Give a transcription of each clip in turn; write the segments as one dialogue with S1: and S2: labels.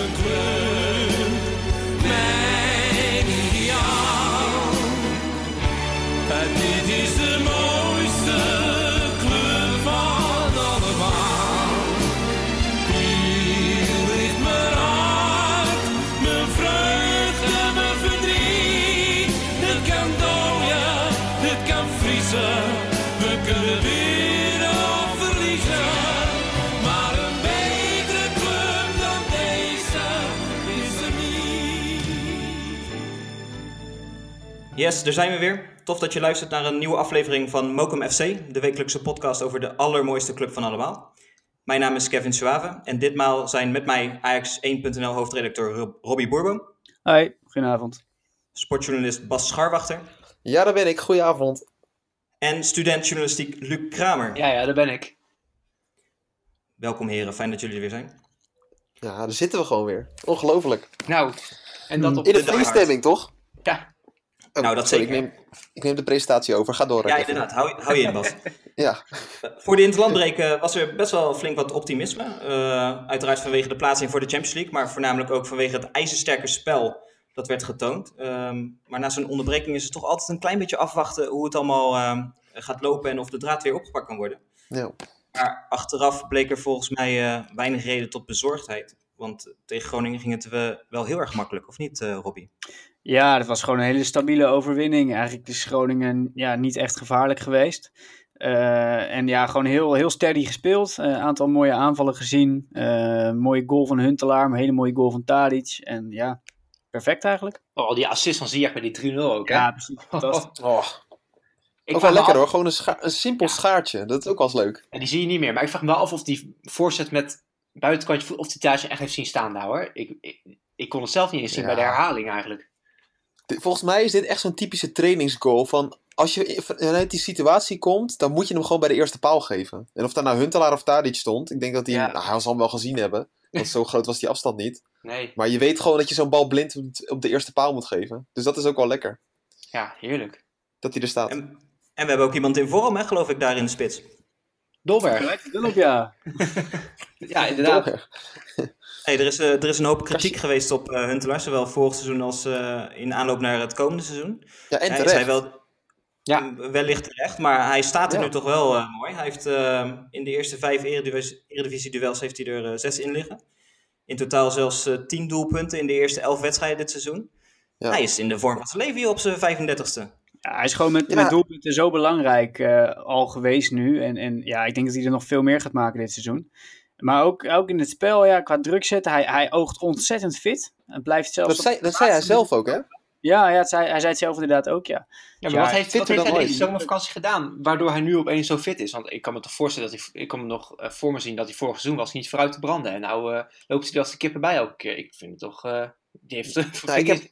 S1: een club,
S2: Yes, daar zijn we weer. Tof dat je luistert naar een nieuwe aflevering van Mokum FC, de wekelijkse podcast over de allermooiste club van allemaal. Mijn naam is Kevin Suave en ditmaal zijn met mij Ajax1.nl hoofdredacteur Rob- Robbie Boerboom,
S3: Hoi, goedenavond.
S2: sportjournalist Bas Scharwachter
S4: Ja, daar ben ik. Goedenavond.
S2: en student journalistiek Luc Kramer.
S3: Ja, ja, daar ben ik.
S2: Welkom heren, fijn dat jullie er weer zijn.
S4: Ja, daar zitten we gewoon weer. Ongelooflijk.
S5: Nou, en dat op
S4: In de
S2: de
S4: feeststemming, toch?
S5: Ja.
S4: Oh,
S2: Nou, dat
S4: sorry,
S2: zeker.
S4: Ik neem, ik neem de presentatie over. Ga door.
S2: Ja, inderdaad, hou, hou je in Bas.
S4: Ja,
S2: Voor de interlandbreek eh, was er best wel flink wat optimisme. Eh, uiteraard vanwege de plaatsing voor de Champions League, maar voornamelijk ook vanwege het ijzersterke spel dat werd getoond. Ehm, maar na zo'n onderbreking is het toch altijd een klein beetje afwachten hoe het allemaal ehm, gaat lopen en of de draad weer opgepakt kan worden.
S4: ja.
S2: Maar achteraf bleek er volgens mij eh, weinig reden tot bezorgdheid. Want tegen Groningen ging het eh, wel heel erg makkelijk, of niet, eh Robbie?
S3: Ja, dat was gewoon een hele stabiele overwinning. Eigenlijk is Groningen ja, niet echt gevaarlijk geweest. Eh, en ja, gewoon heel, heel steady gespeeld. Een aantal mooie aanvallen gezien. Eh, mooie goal van Huntelaar, een hele mooie goal van Tadic. En ja, perfect eigenlijk.
S5: Oh, die assist van Ziyech bij die 3-0 ook, hè?
S3: Ja, precies. Fantastisch.
S4: Oh,
S5: ik
S4: ook wel lekker
S5: af-
S4: hoor. Gewoon een, scha- een simpel schaartje. Dat is ook wel eens leuk.
S5: En die zie je niet meer. Maar ik vraag me wel af of die voorzet met buitenkantje voet, of die thuis echt heeft zien staan daar, hoor. Ik, ik, ik kon het zelf niet eens zien
S4: Ja.
S5: bij de herhaling eigenlijk.
S4: Volgens mij is dit echt zo'n typische trainingsgoal van... Als je vanuit die situatie komt, dan moet je hem gewoon bij de eerste paal geven. En of daar nou Huntelaar of Tadic stond, ik denk dat hij...
S5: Ja.
S4: Nou, hij zal hem wel gezien hebben. Want zo groot was die afstand niet.
S5: Nee,
S4: Maar je weet gewoon dat je zo'n bal blind op- op de eerste paal moet geven. Dus dat is ook wel lekker.
S5: ja, heerlijk.
S4: Dat hij er staat.
S2: En, en we hebben ook iemand in vorm, hè, geloof ik, daar in de spits.
S5: Dolberg.
S3: Ja.
S5: Ja, inderdaad.
S2: Hey, er, is, eh, er is een hoop kritiek geweest op eh Huntelaar, zowel vorig seizoen als eh, in aanloop naar het komende seizoen.
S4: Ja, en
S2: Hij is
S4: terecht.
S2: hij wel,
S5: Ja.
S2: wellicht terecht, maar hij staat er
S4: Ja.
S2: nu toch wel mooi. Hij heeft in de eerste vijf Eredivis- Eredivisie-duels heeft hij er zes in liggen. In totaal zelfs tien doelpunten in de eerste elf wedstrijden dit seizoen.
S4: Ja.
S2: Hij is in de vorm van zijn leven hier op zijn 35ste.
S3: Ja, hij is gewoon met,
S4: Ja.
S3: met doelpunten zo belangrijk eh, al geweest nu. En, en ja, ik denk dat hij er nog veel meer gaat maken dit seizoen. Maar ook, ook in het spel, ja, qua druk zetten, hij, hij oogt ontzettend fit. Hij blijft zelfs...
S4: Dat zei, dat zei hij zelf ook, hè?
S3: Ja, ja het zei, hij zei het zelf inderdaad ook, ja.
S5: Ja, maar
S3: Ja,
S5: wat heeft, wat heeft hij deze zomervakantie gedaan, waardoor hij nu opeens zo fit is? Want ik kan me toch voorstellen dat hij, ik kan me nog eh, voor me zien dat hij vorig seizoen was niet vooruit te branden. En nou eh, loopt hij als de kippen bij elke keer. Ik vind het toch, eh, die, heeft,
S4: Nou, ik heb-
S5: die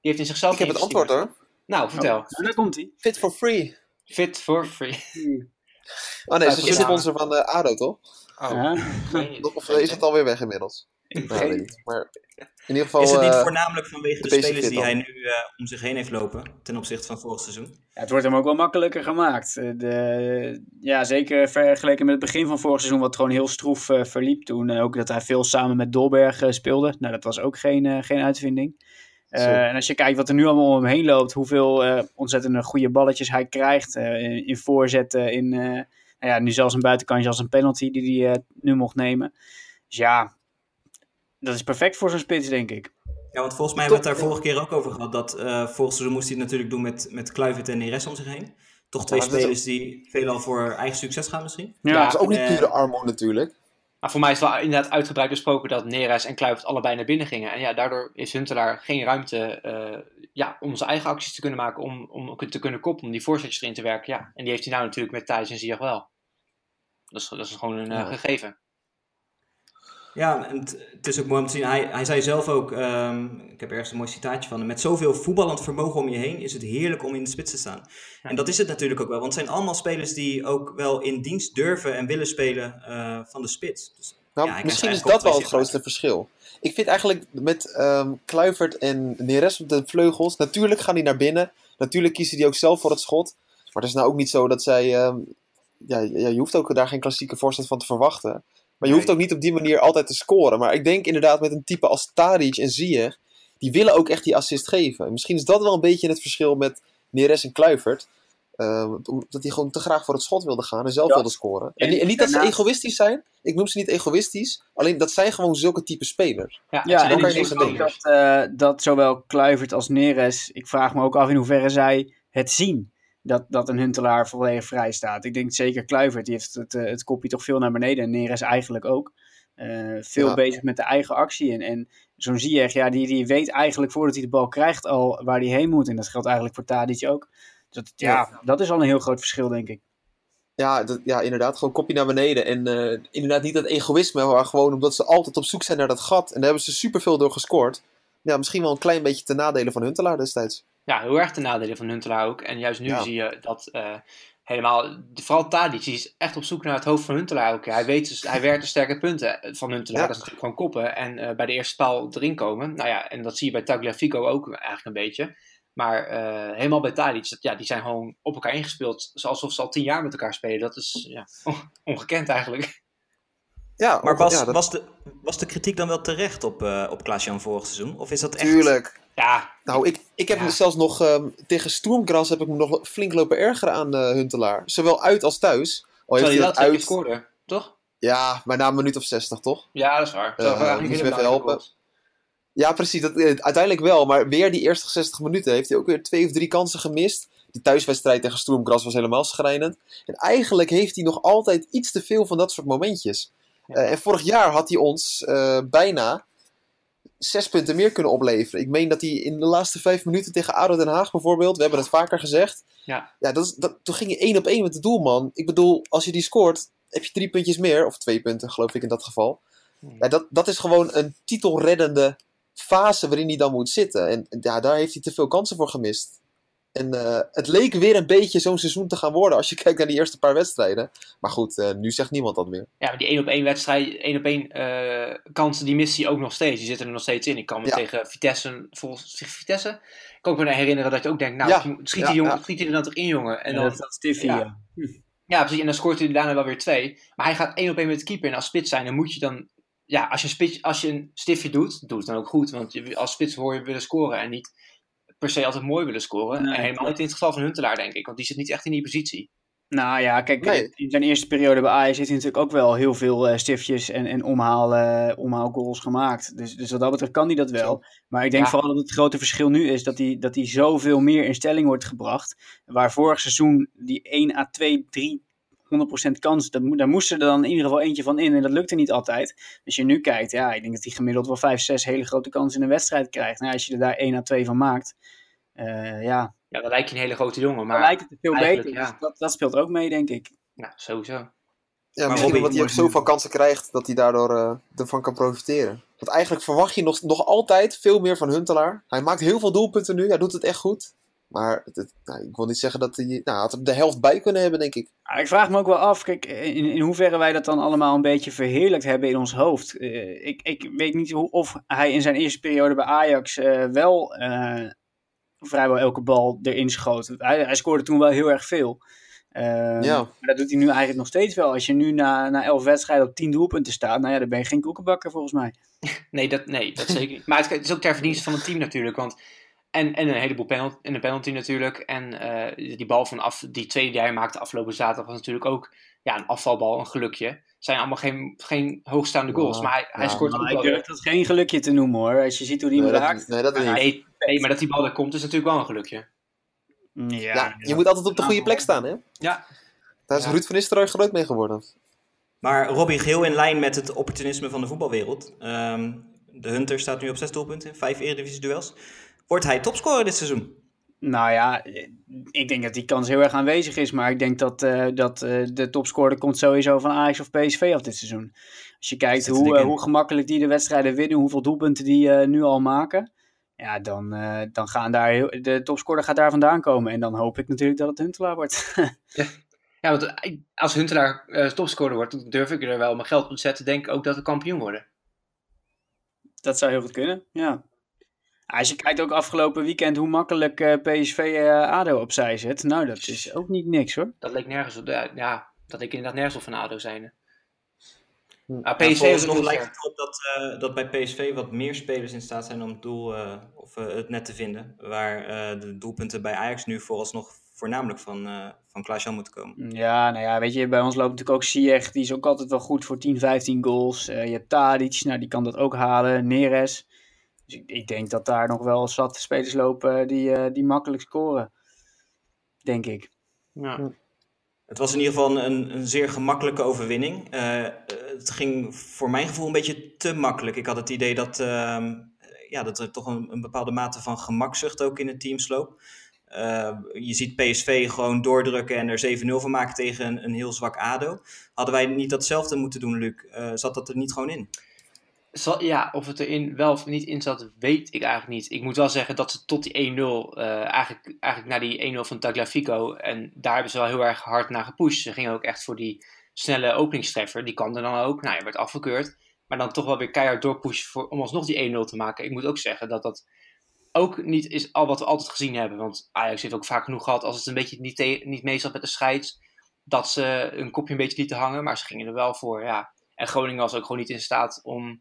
S5: heeft in zichzelf
S4: Ik heb het antwoord hoor.
S5: Nou, vertel.
S3: Oh, daar komt hij.
S4: Fit for free.
S5: Fit for free.
S4: Oh nee, ze is de sponsor van de ADO, toch?
S5: Oh,
S3: Ja.
S4: Of is het alweer weg inmiddels? Nou, weet ik niet. Maar in ieder geval...
S2: is het niet
S4: eh,
S2: voornamelijk vanwege de, spelers die hij nu eh, om zich heen heeft lopen ten opzichte van vorig seizoen?
S3: Ja, het wordt hem ook wel makkelijker gemaakt. Eh, De, ja, zeker vergeleken met het begin van vorig seizoen, wat gewoon heel stroef eh, verliep toen. Eh, ook dat hij veel samen met Dolberg eh, speelde. Nou, dat was ook geen, eh, geen uitvinding. Eh, en als je kijkt wat er nu allemaal om hem heen loopt, hoeveel eh ontzettende goede balletjes hij krijgt eh, in, in voorzetten, in eh, nou ja, nu zelfs een buitenkantje als een penalty die hij eh, nu mocht nemen. Dus ja, dat is perfect voor zo'n spits, denk ik.
S2: Ja, want volgens mij hebben we het daar vorige keer ook over gehad. Dat eh vorig seizoen moest hij het natuurlijk doen met, met Kluivert en Neres om zich heen. Toch twee
S4: Ja, is
S2: spelers die veelal voor eigen succes gaan misschien.
S5: Ja,
S4: dat is ook niet pure armoede natuurlijk.
S5: Maar voor mij is wel inderdaad uitgebreid besproken dat Neres en Kluivert allebei naar binnen gingen. En ja, daardoor is Huntelaar geen ruimte eh, ja, om zijn eigen acties te kunnen maken, om, om te kunnen koppelen, om die voorzetjes erin te werken. Ja. En die heeft hij nou natuurlijk met Thijs en Ziyech wel. Dat is, dat is gewoon een eh, gegeven.
S2: Ja, en het, is ook mooi om te zien. Hij, hij zei zelf ook, ehm, ik heb ergens een mooi citaatje van hem. Met zoveel voetballend vermogen om je heen is het heerlijk om in de spits te staan.
S5: Ja.
S2: En dat is het natuurlijk ook wel. Want het zijn allemaal spelers die ook wel in dienst durven en willen spelen eh, van de spits. Dus,
S4: Nou,
S2: ja,
S4: misschien is dat wel het grootste verschil. Ik vind eigenlijk met ehm Kluivert en Neres op de vleugels, natuurlijk gaan die naar binnen. Natuurlijk kiezen die ook zelf voor het schot. Maar het is nou ook niet zo dat zij. ehm, ja, ja, je hoeft ook daar geen klassieke voorzet van te verwachten. Maar je hoeft ook niet op die manier altijd te scoren. Maar ik denk inderdaad met een type als Taric en Ziyech, die willen ook echt die assist geven. En misschien is dat wel een beetje het verschil met Neres en Kluivert. Uh, omdat die gewoon te graag voor het schot wilden gaan en zelf
S3: Ja.
S4: wilden scoren. En,
S3: En
S4: niet- en niet dat ze egoïstisch zijn. Ik noem ze niet egoïstisch. Alleen dat zijn gewoon zulke type spelers.
S5: Ja,
S3: en ik denk ook dat, eh, dat zowel Kluivert als Neres, ik vraag me ook af in hoeverre zij het zien. Dat, dat een Huntelaar volledig vrij staat. Ik denk zeker Kluivert, die heeft het, eh, het kopje toch veel naar beneden. En Neres eigenlijk ook. Eh, veel
S4: Ja.
S3: bezig met de eigen actie. En, en zo'n Ziyech, ja, die, die weet eigenlijk voordat hij de bal krijgt al waar hij heen moet. En dat geldt eigenlijk voor Tadic ook. Dat, ja, dat is al een heel groot verschil, denk ik.
S4: Ja, dat, ja, inderdaad. Gewoon kopje naar beneden. En eh, inderdaad niet dat egoïsme, maar gewoon omdat ze altijd op zoek zijn naar dat gat. En daar hebben ze superveel door gescoord. Ja, misschien wel een klein beetje ten nadele van Huntelaar destijds.
S5: Ja, heel erg ten nadele van Huntelaar ook. En juist nu
S4: Ja.
S5: zie je dat eh, helemaal, vooral Tadic, die is echt op zoek naar het hoofd van Huntelaar ook. Hij weet dus, hij werkt de sterke punten van Huntelaar,
S4: Ja.
S5: dat is natuurlijk gewoon koppen en eh, bij de eerste paal erin komen. Nou ja, en dat zie je bij Tagliafico ook eigenlijk een beetje. Maar eh, helemaal bij Tadic, dat, ja, die zijn gewoon op elkaar ingespeeld, alsof ze al tien jaar met elkaar spelen. Dat is ja, on- ongekend eigenlijk.
S4: Ja,
S2: Maar was,
S4: ja, dat-
S2: was, de, was de kritiek dan wel terecht op, eh op Klaas-Jan vorig seizoen? Of is dat echt...
S4: Tuurlijk.
S5: Ja,
S4: Nou, ik, ik heb
S5: Ja.
S4: me zelfs nog ehm, tegen Sturmgras heb ik me nog flink lopen ergeren aan eh, Huntelaar. Zowel uit als thuis. Al heeft
S5: hij
S4: dat uit.
S5: scoorde, toch?
S4: Ja, maar na een minuut of 60, toch?
S5: Ja, dat is waar.
S4: Eh,
S5: Zou eigenlijk
S4: moet je even helpen? Ja, precies. Dat, eh, uiteindelijk wel. Maar weer die eerste 60 minuten heeft hij ook weer twee of drie kansen gemist. Die thuiswedstrijd tegen Sturmgras was helemaal schrijnend. En eigenlijk heeft hij nog altijd iets te veel van dat soort momentjes.
S5: Ja.
S4: Eh, en vorig jaar had hij ons eh, bijna zes punten meer kunnen opleveren. Ik meen dat hij in de laatste vijf minuten tegen ADO Den Haag bijvoorbeeld, we hebben het vaker gezegd.
S5: Ja.
S4: Ja, dat is, dat, toen ging je één op één met de doelman. Ik bedoel, als je die scoort, heb je drie puntjes meer. Of twee punten, geloof ik in dat geval.
S5: Hmm.
S4: Ja, dat, dat is gewoon een titelreddende fase waarin hij dan moet zitten. En ja, daar heeft hij te veel kansen voor gemist. En eh, het leek weer een beetje zo'n seizoen te gaan worden als je kijkt naar die eerste paar wedstrijden. Maar goed, eh, nu zegt niemand dat meer.
S5: Ja, maar die 1 op 1 wedstrijd, 1 op 1 eh, kansen, die mist hij ook nog steeds. Die zitten er nog steeds in. Ik kan me
S4: Ja.
S5: tegen Vitesse, volgens Vitesse, kan ik me herinneren dat je ook denkt, nou,
S4: Ja,
S5: schiet,
S4: ja,
S5: die jongen,
S4: ja.
S5: schiet hij er dan toch in, jongen? En dan,
S3: dat dat Stiffy,
S5: ja. precies. En dan scoort hij daarna wel weer twee. Maar hij gaat 1 op 1 met de keeper. En als spits zijn, dan moet je dan, ja, als je een, spits, als je een stiftje doet, doe het dan ook goed. Want je, als spits hoor je willen scoren en niet per se altijd mooi willen scoren.
S3: Nee,
S5: en helemaal niet in het geval van Huntelaar, denk ik. Want die zit niet echt in die positie.
S3: Nou ja, kijk,
S4: Nee.
S3: in zijn eerste periode bij Ajax heeft hij natuurlijk ook wel heel veel eh, stiftjes en, en omhaal, eh, omhaalgoals gemaakt. Dus, dus wat dat betreft kan hij dat wel. Maar ik denk
S5: Ja.
S3: vooral dat het grote verschil nu is dat hij, dat hij zoveel meer in stelling wordt gebracht. Waar vorig seizoen die 1 à 2, 3, 100% kans, dat, daar moest er dan in ieder geval eentje van in. En dat lukte niet altijd. Als je nu kijkt, ja, ik denk dat hij gemiddeld wel 5, 6 hele grote kansen in een wedstrijd krijgt. Nou, als je er daar 1 à 2 van maakt, eh, ja,
S5: Ja, dan lijkt je een hele grote jongen.
S3: dan
S5: Maar
S3: lijkt het veel beter.
S5: ja.
S3: Dus dat, dat speelt ook mee, denk ik.
S5: nou, sowieso.
S4: Ja,
S2: Maar
S4: omdat hij ook zoveel kansen krijgt dat hij daardoor eh, ervan kan profiteren. Want eigenlijk verwacht je nog, nog altijd veel meer van Huntelaar. Hij maakt heel veel doelpunten nu, hij doet het echt goed. Maar het, het- nou, ik wil niet zeggen dat hij... Nou, had er de helft bij kunnen hebben, denk ik.
S3: Ja, ik vraag me ook wel af, kijk, in, in hoeverre wij dat dan allemaal een beetje verheerlijkt hebben in ons hoofd. Eh, ik, ik weet niet hoe, of hij in zijn eerste periode bij Ajax eh, wel eh, vrijwel elke bal erin schoot. Hij, hij scoorde toen wel heel erg veel. Eh,
S4: Ja.
S3: Maar dat doet hij nu eigenlijk nog steeds wel. Als je nu na, na elf wedstrijden op tien doelpunten staat, nou ja, dan ben je geen koekenbakker volgens mij.
S5: Nee, dat, nee, dat zeker niet. Maar het, het is ook ter verdienste van het team natuurlijk. Want, en, en een heleboel penalty, en een penalty natuurlijk. En eh, die bal van af, die tweede die hij maakte afgelopen zaterdag was natuurlijk ook ja, een afvalbal, een gelukje. zijn allemaal geen, geen hoogstaande goals.
S4: Ja,
S5: maar hij, hij scoort
S3: Maar
S5: ook
S3: ik
S5: wel
S3: durf
S5: weer.
S3: dat geen gelukje te noemen hoor. Als je ziet hoe die
S4: Nee,
S3: raakt.
S4: nee, dat niet.
S5: Nee, nee, maar dat die bal er komt is natuurlijk wel een gelukje.
S3: Ja,
S4: Ja, je moet altijd op de goede plek staan, hè?
S5: Ja,
S4: Daar is
S5: Ja.
S4: Ruud van Nistelrooy groot mee geworden.
S2: Maar Robbie, geheel in lijn met het opportunisme van de voetbalwereld. Ehm, de Hunter staat nu op zes doelpunten, vijf Eredivisie-duels. Wordt hij topscorer dit seizoen?
S3: Nou ja, ik denk dat die kans heel erg aanwezig is. Maar ik denk dat, eh, dat eh, de topscorer komt sowieso van Ajax of PSV af dit seizoen. Als je kijkt hoe, eh, hoe gemakkelijk die de wedstrijden winnen, hoeveel doelpunten die eh, nu al maken. Ja, dan, eh, dan gaan daar heel, de topscorer gaat daar vandaan komen. En dan hoop ik natuurlijk dat het Huntelaar wordt.
S5: ja want als Huntelaar eh topscorer wordt, dan durf ik er wel mijn geld op te zetten. Denk ik ook dat we kampioen worden.
S3: dat zou heel goed kunnen, ja. Als je kijkt ook afgelopen weekend hoe makkelijk eh, PSV eh, ADO opzij zet. Nou, dat is ook niet niks hoor.
S5: Dat leek nergens op. Ja, ja, dat leek inderdaad nergens op van ADO zijn. Nou,
S2: Ja,
S5: PSV is
S2: nog lijkt het erop dat, eh, dat bij PSV wat meer spelers in staat zijn om het doel eh, of het net te vinden. Waar eh, de doelpunten bij Ajax nu vooralsnog voornamelijk van, eh van Klaas-Jan moeten komen.
S3: Ja, nou ja, weet je, bij ons loopt natuurlijk ook Ziyech, die is ook altijd wel goed voor 10, 15 goals. Eh, je hebt Tadic, nou die kan dat ook halen, Neres. Dus ik, ik denk dat daar nog wel zat spelers lopen die, eh, die makkelijk scoren. Denk ik.
S5: Ja.
S2: Het was in ieder geval een, een zeer gemakkelijke overwinning. Eh, het ging voor mijn gevoel een beetje te makkelijk. Ik had het idee dat, ehm, ja, dat er toch een, een bepaalde mate van gemakzucht ook in het team sloop. Eh, je ziet PSV gewoon doordrukken en er 7-0 van maken tegen een, een heel zwak ADO. Hadden wij niet datzelfde moeten doen, Luc? Eh, zat dat er niet gewoon in?
S5: Ja, of het er wel of niet in zat, weet ik eigenlijk niet. Ik moet wel zeggen dat ze tot die 1-0, eh, eigenlijk, eigenlijk naar die 1-0 van Tagliafico, en daar hebben ze wel heel erg hard naar gepusht. Ze gingen ook echt voor die snelle openingstreffer. Die kwam er dan ook. Nou, je werd afgekeurd. Maar dan toch wel weer keihard doorpushen voor, om alsnog die 1-0 te maken. Ik moet ook zeggen dat dat ook niet is al wat we altijd gezien hebben. Want Ajax heeft ook vaak genoeg gehad als het een beetje niet, niet mee zat met de scheids. Dat ze een kopje een beetje lieten hangen. Maar ze gingen er wel voor, ja. En Groningen was ook gewoon niet in staat om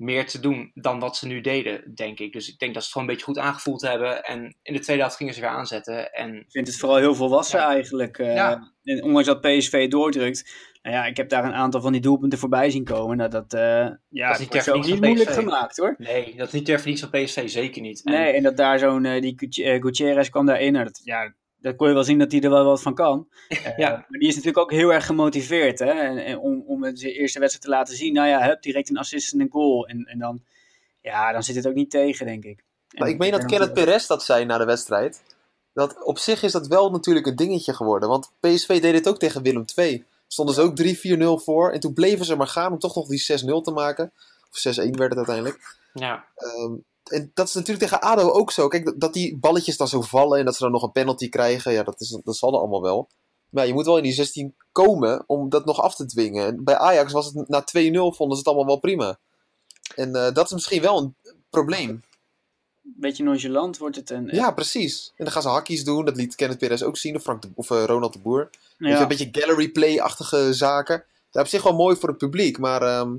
S5: meer te doen dan wat ze nu deden, denk ik. Dus ik denk dat ze het gewoon een beetje goed aangevoeld hebben. En in de tweede helft gingen ze weer aanzetten. En
S3: Ik vind het vooral heel volwassen
S5: Ja.
S3: eigenlijk. eh,
S5: Ja.
S3: En ondanks dat PSV doordrukt. Nou ja, ik heb daar een aantal van die doelpunten voorbij zien komen. Nou, dat, eh ja,
S5: niet
S3: dat wordt zo
S5: verdienste
S3: niet moeilijk gemaakt hoor.
S5: nee, dat is niet ter verdienste van PSV, zeker niet. En-
S3: Nee, en dat daar zo'n, eh, die Gut- Gutierrez kwam daarin. Nou, dat, ja, dat kon je wel zien dat hij er wel wat van kan.
S5: Ja.
S3: Maar die is natuurlijk ook heel erg gemotiveerd. Hè? En, en om, om zijn eerste wedstrijd te laten zien. Nou ja, hup, direct een assist en een goal. En, en dan, ja, dan zit het ook niet tegen, denk ik. En
S4: Maar ik meen dat
S3: en-
S4: Kenneth Perez dat zei na de wedstrijd. Dat op zich is dat wel natuurlijk een dingetje geworden. Want PSV deed het ook tegen Willem II. Stonden ze ook 3-4-0 voor. En toen bleven ze maar gaan om toch nog die 6-0 te maken. Of 6-1 werd het uiteindelijk.
S5: ja.
S4: Ehm, en dat is natuurlijk tegen ADO ook zo. Kijk, dat- die balletjes dan zo vallen en dat ze dan nog een penalty krijgen. Ja, dat, is, dat zal er allemaal wel. Maar je moet wel in die 16 komen om dat nog af te dwingen. En bij Ajax was het na 2-0 vonden ze het allemaal wel prima. En eh, dat is misschien wel een probleem.
S3: beetje nonchalant wordt het. En,
S4: Ja, precies. En dan gaan ze hakjes doen. Dat liet Kenneth Perez ook zien. Of, Frank de, of eh, Ronald de Boer.
S3: Ja.
S4: een beetje gallery play-achtige zaken. Dat is op zich wel mooi voor het publiek. Maar ehm,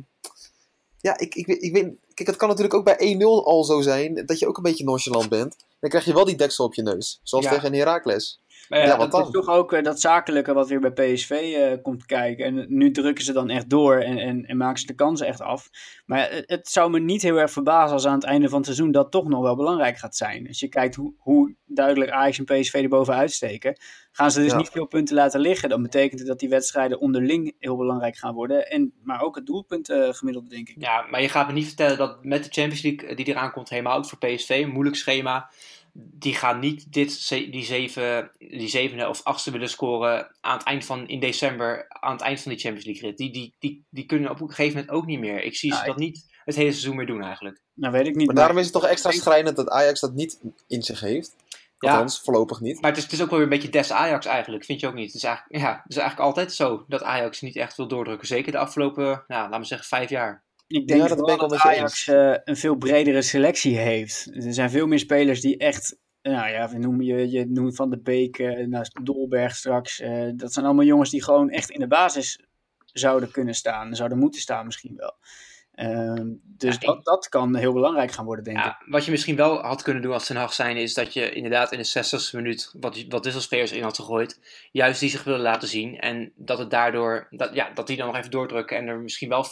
S4: ja, ik, ik, weet- ik weet... Kijk, het kan natuurlijk ook bij 1-0 al zo zijn. Dat je ook een beetje nonchalant bent. Dan krijg je wel die deksel op je neus. Zoals
S5: Ja.
S4: tegen Heracles.
S5: Maar
S4: Ja,
S3: dat is toch ook eh, dat zakelijke wat weer bij PSV eh, komt kijken. En nu drukken ze dan echt door en, en, en maken ze de kansen echt af. Maar het, het zou me niet heel erg verbazen als aan het einde van het seizoen dat toch nog wel belangrijk gaat zijn. Als je kijkt hoe, hoe duidelijk Ajax en PSV er bovenuit steken, gaan ze dus
S4: Ja.
S3: niet veel punten laten liggen. Dan betekent het dat die wedstrijden onderling heel belangrijk gaan worden. En, maar ook het doelpunt eh, gemiddelde, denk ik.
S5: Ja, maar je gaat me niet vertellen dat met de Champions League eh, die eraan komt, helemaal ook voor PSV, een moeilijk schema. Die gaan niet dit, die, zeven, die zevende of achtste willen scoren aan het eind van in december, aan het eind van die Champions League rit. Die, die, die, die kunnen op een gegeven moment ook niet meer. Ik zie
S3: Ja,
S5: ze dat niet het hele seizoen meer doen eigenlijk.
S3: Nou, weet ik niet.
S4: Maar daarom is het toch extra schrijnend dat Ajax dat niet in zich heeft.
S5: Ja.
S4: Althans, voorlopig niet.
S5: Maar het is, het is ook wel weer een beetje des Ajax eigenlijk, vind je ook niet? Het is eigenlijk, ja, het is eigenlijk altijd zo dat Ajax niet echt wil doordrukken. Zeker de afgelopen, nou, laten we zeggen, vijf jaar.
S3: Ik denk
S4: Ja, dat ik
S3: dat Ajax eh, een veel bredere selectie heeft. Er zijn veel meer spelers die echt, nou ja, we noemen je, je noemt Van de Beek, nou, Dolberg straks. eh, dat zijn allemaal jongens die gewoon echt in de basis zouden kunnen staan. Zouden moeten staan misschien wel. Ehm, dus
S5: Ja,
S3: dat, dat kan heel belangrijk gaan worden, denk ik.
S5: Wat je misschien wel had kunnen doen als Ten Hag zijn, is dat je inderdaad in de 60ste minuut wat, wat wisselspelers in had gegooid. Juist die zich willen laten zien. En dat het daardoor, dat, ja, dat die dan nog even doordrukken en er misschien wel 4-5-0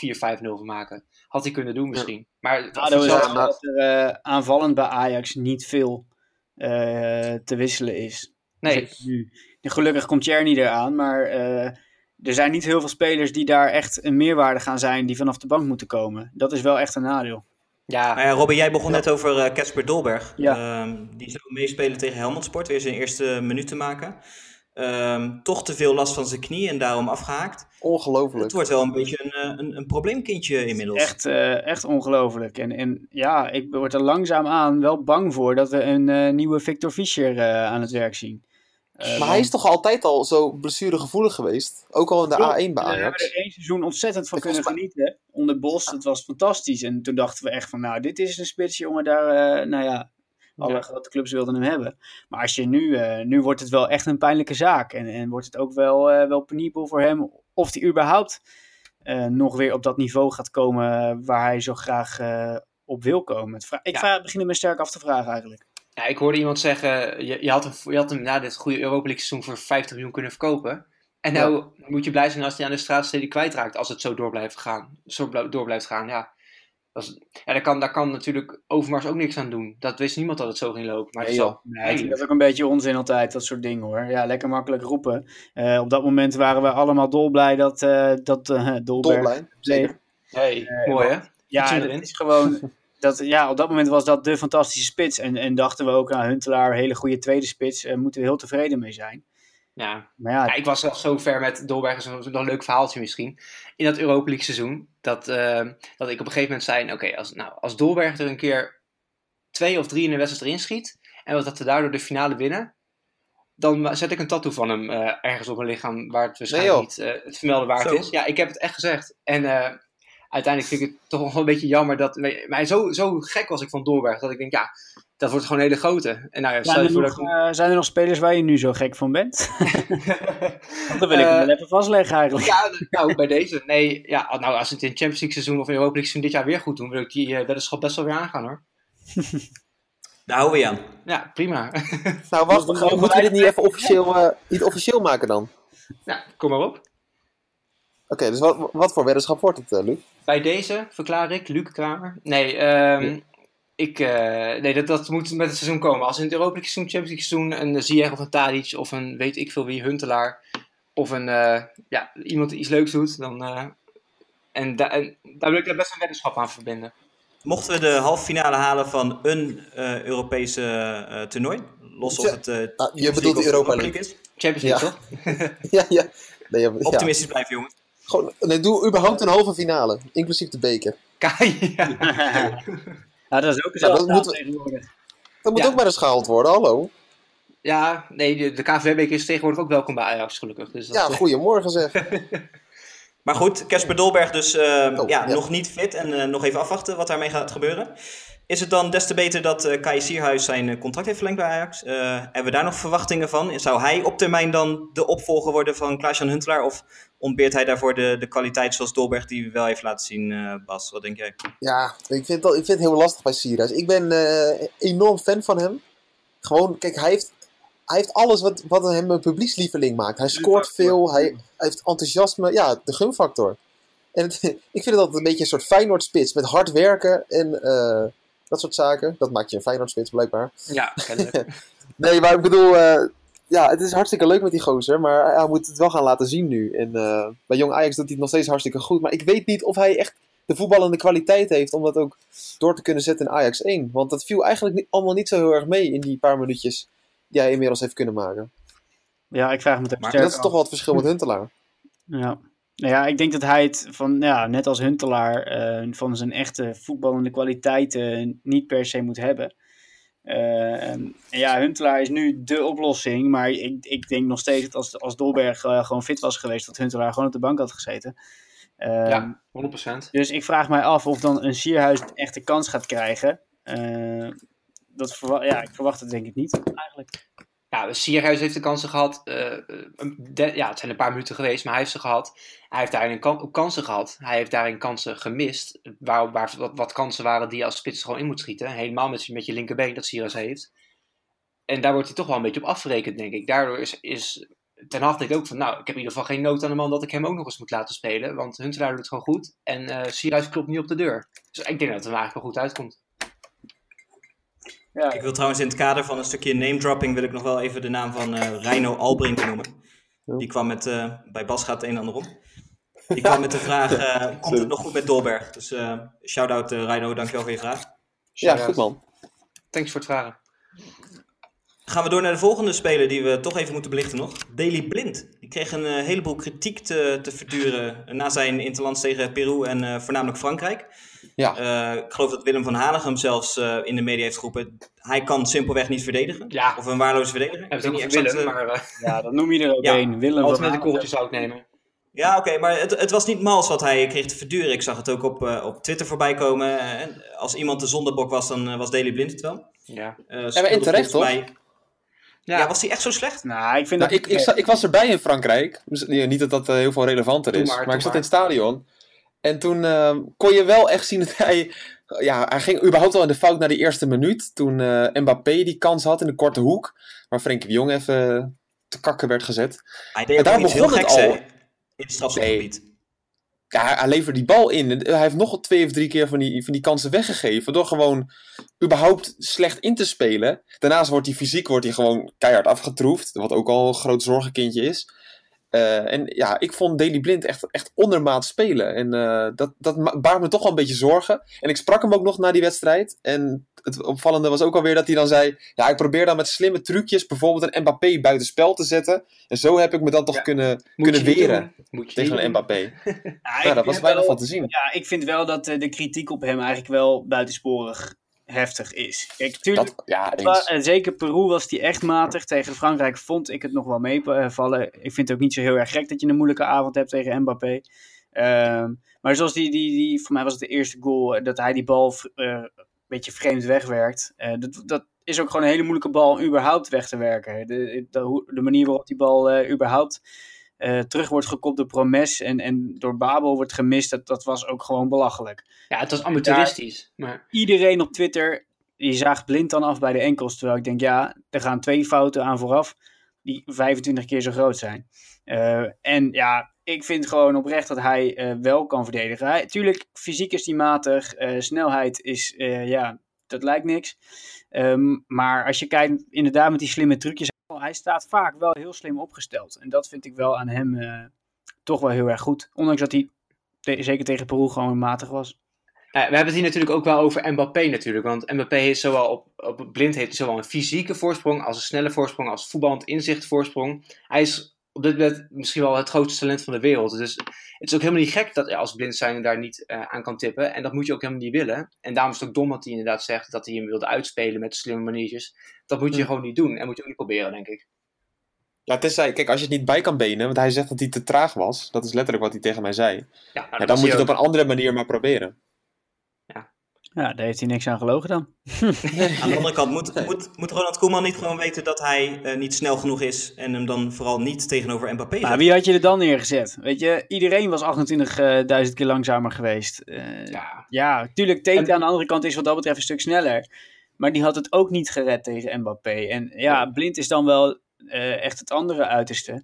S5: van maken. Had hij kunnen doen misschien. Maar
S3: is
S4: Ja,
S3: wel
S4: maar-
S3: dat er eh, aanvallend bij Ajax niet veel eh, te wisselen is.
S5: nee,
S3: nu. Gelukkig komt Cherny eraan, maar eh, er zijn niet heel veel spelers die daar echt een meerwaarde gaan zijn die vanaf de bank moeten komen. Dat is wel echt een nadeel.
S5: ja,
S2: Nou ja, Robin, jij begon net over eh, Casper Dolberg.
S3: Ja.
S2: Ehm, die zou meespelen tegen Helmond Sport, weer zijn eerste minuut te maken. Ehm, toch te veel last van zijn knie en daarom afgehaakt.
S4: Ongelooflijk.
S2: Het wordt wel een beetje een, eh, een, een probleemkindje inmiddels.
S3: Echt, eh, echt ongelooflijk. En, en ja, ik word er langzaam aan wel bang voor dat we een eh, nieuwe Victor Fischer eh, aan het werk zien. Eh,
S4: Maar hij is toch altijd al zo blessuregevoelig geweest? Ook al in de
S3: Klopt.
S4: A1 bij
S3: We hebben er één seizoen ontzettend van
S4: Ik
S3: kunnen
S4: was-
S3: genieten. Onder Bos, het was fantastisch. En toen dachten we echt van, nou, dit is een spits, jongen. Daar, eh, nou ja, alle
S5: Ja.
S3: grote clubs wilden hem hebben. Maar als je nu, eh, nu wordt het wel echt een pijnlijke zaak. En, en wordt het ook wel, eh, wel penibel voor hem of hij überhaupt eh, nog weer op dat niveau gaat komen waar hij zo graag op wil komen. Ik
S5: Ja.
S3: vraag, begin het me sterk af te vragen eigenlijk.
S5: Ja, ik hoorde iemand zeggen, je, je, had hem, je had hem na dit goede Europa League seizoen voor 50 miljoen kunnen verkopen. En nou moet je blij zijn als hij aan de straatsteden kwijtraakt als het zo door blijft gaan. Zo door blijft gaan, ja. Dat is- ja daar, kan, daar kan natuurlijk Overmars ook niks aan doen. Dat wist niemand dat het zo ging lopen. Maar het is
S4: Nee,
S3: dat ook een beetje onzin altijd, dat soort dingen hoor. Ja, lekker makkelijk roepen. Eh, op dat moment waren we allemaal dolblij dat, eh dat eh Dolberg
S4: Dolblij, zeker.
S5: Hey, mooi hè?
S3: Ja, dat
S5: erin.
S3: is gewoon. Dat, ja, op dat moment was dat de fantastische spits. En, en dachten we ook aan Huntelaar, hele goede tweede spits. Daar moeten we heel tevreden mee zijn.
S5: Ja.
S3: Maar ja,
S5: Ja, ik was zo ver met Dolberg, is nog een leuk verhaaltje misschien. In dat Europa League seizoen, dat, eh, dat ik op een gegeven moment zei, oké, als, nou, als Dolberg er een keer twee of drie in de wedstrijd erin schiet, en dat we daardoor de finale winnen, dan zet ik een tattoo van hem eh, ergens op mijn lichaam, waar het waarschijnlijk niet eh, het vermelden waard
S2: Zo.
S5: is. Ja, ik heb het echt gezegd. En eh, uiteindelijk vind ik het toch wel een beetje jammer dat, maar zo, zo gek was ik van Dolberg, dat ik denk, ja, dat wordt gewoon een hele grote. En nou ja,
S3: zijn, er
S5: voor
S3: nog,
S5: ik-
S3: eh, zijn er nog spelers waar je nu zo gek van bent? Want dan wil ik hem wel even vastleggen eigenlijk.
S5: Ja, nou, bij deze. Nee, ja, nou, als het in Champions League seizoen of in Europa League seizoen dit jaar weer goed doen, wil ik die eh, weddenschap best wel weer aangaan hoor.
S2: Daar houden we je aan.
S5: Ja, prima.
S4: Nou, wacht,
S3: Dan
S4: we-
S3: mogen
S4: moeten we dit niet even officieel, eh, niet officieel maken dan?
S5: ja, kom maar op.
S4: Oké, dus wat, wat voor weddenschap wordt het, eh, Luc?
S5: Bij deze verklaar ik, Luc Kramer. Nee, ehm, ik, eh, nee dat, dat moet met het seizoen komen. Als in het Europa League seizoen, Champions League seizoen, een Ziyech of een Tadic of een weet ik veel wie, Huntelaar. Of een, eh, ja, iemand die iets leuks doet, dan... eh, en, da- en daar wil ik er best een weddenschap aan verbinden.
S2: Mochten we de halve finale halen van een eh, Europese eh, toernooi, los of het eh,
S4: Ah, je
S2: Champions
S4: bedoelt de Europa
S2: is,
S5: Champions
S4: Ja.
S5: League, toch?
S4: ja, ja. Nee, ja, ja.
S2: optimistisch blijven jongens.
S4: Gewoon, nee, doe überhaupt een halve finale, inclusief de beker.
S5: Kai, ja.
S3: Ja, dat is ook
S4: Ja,
S3: zo
S4: dat moeten we-
S3: tegenwoordig.
S4: Dat moet
S5: Ja.
S4: ook maar eens gehaald worden, hallo.
S5: Ja, nee, de, de KVB is tegenwoordig ook welkom bij Ajax, gelukkig. Dus dat,
S4: Ja,
S5: eh,
S4: goedemorgen zeg.
S2: Maar goed, Casper Dolberg dus eh,
S4: Oh,
S2: ja,
S4: ja.
S2: nog niet fit en eh, nog even afwachten wat daarmee gaat gebeuren. Is het dan des te beter dat eh Kai Sierhuis zijn eh, contract heeft verlengd bij Ajax? Eh, hebben we daar nog verwachtingen van? Zou hij op termijn dan de opvolger worden van Klaas-Jan Huntelaar? Of ontbeert hij daarvoor de, de kwaliteit zoals Dolberg die wel heeft laten zien, Bas? Wat denk jij?
S4: Ja, ik vind, ik vind het heel lastig bij Sierhuis. Ik ben enorm fan van hem. Gewoon, kijk, hij heeft, hij heeft alles wat, wat hem een publiekslieveling maakt. Hij scoort veel, hij, heeft enthousiasme. Ja, de gunfactor. En ik vind het altijd een beetje een soort Feyenoord-spits met hard werken en dat soort zaken. Dat maakt je een Feyenoord-spits blijkbaar.
S5: ja, kennelijk.
S4: Nee, maar ik bedoel, eh, ja, het is hartstikke leuk met die gozer, maar hij- moet het wel gaan laten zien nu. En eh, bij Jong Ajax doet hij het nog steeds hartstikke goed, maar ik weet niet of hij echt de voetballende kwaliteit heeft om dat ook door te kunnen zetten in Ajax 1. Want dat viel eigenlijk niet, allemaal niet zo heel erg mee in die paar minuutjes die hij inmiddels heeft kunnen maken.
S3: Ja, ik vraag me het ook
S2: Maar
S4: dat is
S3: af.
S4: toch wel het verschil met Huntelaar.
S3: Ja. Nou ja, ik denk dat hij het van, ja, net als Huntelaar, eh, van zijn echte voetballende kwaliteiten niet per se moet hebben. Eh, en ja, Huntelaar is nu de oplossing, maar ik, ik denk nog steeds dat als, als Dolberg eh, gewoon fit was geweest, dat Huntelaar gewoon op de bank had gezeten.
S5: Ja, 100%.
S3: Dus ik vraag mij af of dan een Sierhuis echt de kans gaat krijgen. Dat ja, ik verwacht het denk ik niet, eigenlijk.
S5: Ja, Sierhuis heeft de kansen gehad. eh, de- ja, het zijn een paar minuten geweest, maar hij heeft ze gehad. Hij heeft daarin kansen gehad. Hij heeft daarin kansen gemist. Waar, waar wat, kansen waren die je als spits gewoon in moet schieten. Helemaal met, met je linkerbeen dat Sierhuis heeft. En daar wordt hij toch wel een beetje op afgerekend, denk ik. Daardoor is, is Ten Hag denkt ook van, nou, ik heb in ieder geval geen nood aan de man dat ik hem ook nog eens moet laten spelen. Want Huntelaar doet het gewoon goed. En eh Sierhuis klopt niet op de deur. Dus ik denk dat het er eigenlijk wel goed uitkomt.
S3: Ja,
S2: Ik wil trouwens in het kader van een stukje name dropping wil ik nog wel even de naam van eh Reino Albrink noemen. Die kwam met, eh, bij Bas gaat het een en ander om. Die kwam met de vraag, eh, komt het nog goed met Dolberg? Dus eh shout-out eh, Reino, dankjewel voor je vraag.
S4: Ja, goed man.
S5: Thanks voor het vragen.
S2: Gaan we door naar de volgende speler die we toch even moeten belichten nog. Daley Blind. Die kreeg een heleboel kritiek te, te verduren na zijn interlands tegen Peru en eh, voornamelijk Frankrijk.
S4: Ja.
S2: Eh, ik geloof dat Willem van Hanegem zelfs eh, in de media heeft geroepen. Hij kan simpelweg niet verdedigen.
S5: Ja.
S2: Of een waarloze verdediger. Weet
S5: ook
S2: niet
S5: nog
S2: exact,
S5: Willem,
S2: eh,
S5: maar eh,
S3: ja, dan noem je er ook
S2: Ja,
S3: één. Willem
S5: altijd
S3: van
S5: met een korreltje zou ik nemen.
S2: Ja, oké, maar het, het was niet mals wat hij kreeg te verduren. Ik zag het ook op, eh, op Twitter voorbij komen. Als iemand de zondebok was, dan was Daley Blind het wel.
S5: Ja.
S2: Eh,
S4: en terecht,
S2: mij-
S5: Ja.
S2: Ja, was hij echt zo slecht?
S3: Nou, ik vind
S4: Nou,
S3: dat...
S4: ik, ik, ik was erbij in Frankrijk. Dus, ja, niet dat dat heel veel relevanter
S5: Doe
S4: is.
S5: maar,
S4: Maar,
S5: doe
S4: ik zat
S5: maar.
S4: in het stadion. En toen eh, kon je wel echt zien dat hij... Ja, hij ging überhaupt al in de fout na de eerste minuut. Toen eh, Mbappé die kans had in de korte hoek. Waar Frenkie de Jong even te kakken werd gezet.
S2: Hij deed
S4: En daar begon het al.
S2: in het strafschopgebied.
S4: Ja, hij- hij levert die bal in. Hij heeft nog wel twee of drie keer van die, van die kansen weggegeven. Door gewoon überhaupt slecht in te spelen. Daarnaast wordt hij fysiek wordt hij gewoon keihard afgetroefd. Wat ook al een groot zorgenkindje is. Eh, en ja, ik vond Daley Blind echt, echt ondermaat spelen. En eh, dat, dat baart me toch wel een beetje zorgen. En ik sprak hem ook nog na die wedstrijd. En het opvallende was ook alweer dat hij dan zei... Ja, ik probeer dan met slimme trucjes bijvoorbeeld een Mbappé buitenspel te zetten. En zo heb ik me dan toch
S5: Ja.
S4: kunnen,
S5: Moet
S4: kunnen weren
S5: doen. Moet je
S4: tegen een. Mbappé.
S3: Ja,
S4: dat was weinig
S3: wel-
S4: van te zien.
S3: Ja, ik vind wel dat eh, de kritiek op hem eigenlijk wel buitensporig heftig is. Kijk, tuurlijk,
S4: Dat, ja,
S3: zeker Peru was die echt matig. Tegen Frankrijk vond ik het nog wel meevallen. Ik vind het ook niet zo heel erg gek dat je een moeilijke avond hebt tegen Mbappé. Ehm, maar zoals die, die, die, voor mij was het de eerste goal, eh, dat hij die bal eh, een beetje vreemd wegwerkt. Eh, dat, dat is ook gewoon een hele moeilijke bal om überhaupt weg te werken. De, de, manier waarop die bal überhaupt eh, terug wordt gekopt door Promes en, en door Babel wordt gemist, dat, dat was ook gewoon belachelijk
S5: Ja, het was amateuristisch. Maar
S3: iedereen op Twitter die zaagt blind dan af bij de enkels. Terwijl ik denk, ja, er gaan twee fouten aan vooraf die 25 keer zo groot zijn. Eh, en ja, ik vind gewoon oprecht dat hij eh, wel kan verdedigen. Hij, tuurlijk, fysiek is hij matig. snelheid is, ja, dat lijkt niks. Ehm, maar als je kijkt, inderdaad met die slimme trucjes. Hij staat vaak wel heel slim opgesteld. En dat vind ik wel aan hem eh, toch wel heel erg goed. Ondanks dat hij, zeker tegen Peru, gewoon matig was.
S5: We hebben het hier natuurlijk ook wel over Mbappé natuurlijk. Want Mbappé heeft zowel op, op blind heeft zowel een fysieke voorsprong als een snelle voorsprong, als voetballend inzicht voorsprong. Hij is op dit moment misschien wel het grootste talent van de wereld. Dus het is ook helemaal niet gek dat hij als blind zijn daar niet eh, aan kan tippen. En dat moet je ook helemaal niet willen. En daarom is het ook dom dat hij inderdaad zegt dat hij hem wilde uitspelen met slimme maniertjes. Dat moet je gewoon niet doen en moet je ook niet proberen, denk ik.
S4: Ja, tenzij, kijk, als je het niet bij kan benen, want hij zegt dat hij te traag was. Dat is letterlijk wat hij tegen mij zei.
S5: Ja, nou,
S4: dan moet je het op een andere manier maar proberen.
S3: Ja, daar heeft hij niks aan gelogen dan.
S2: Aan de andere kant, moet, moet, moet Ronald Koeman niet gewoon weten dat hij eh, niet snel genoeg is en hem dan vooral niet tegenover Mbappé zet?
S3: Maar wie had je er dan neergezet? Weet je, iedereen was 28.000 keer langzamer geweest. Eh,
S5: Ja,
S3: ja, tuurlijk, Tate
S5: En-
S3: aan de andere kant is wat dat betreft een stuk sneller. Maar die had het ook niet gered tegen Mbappé. En ja, Blind is dan wel eh, echt het andere uiterste.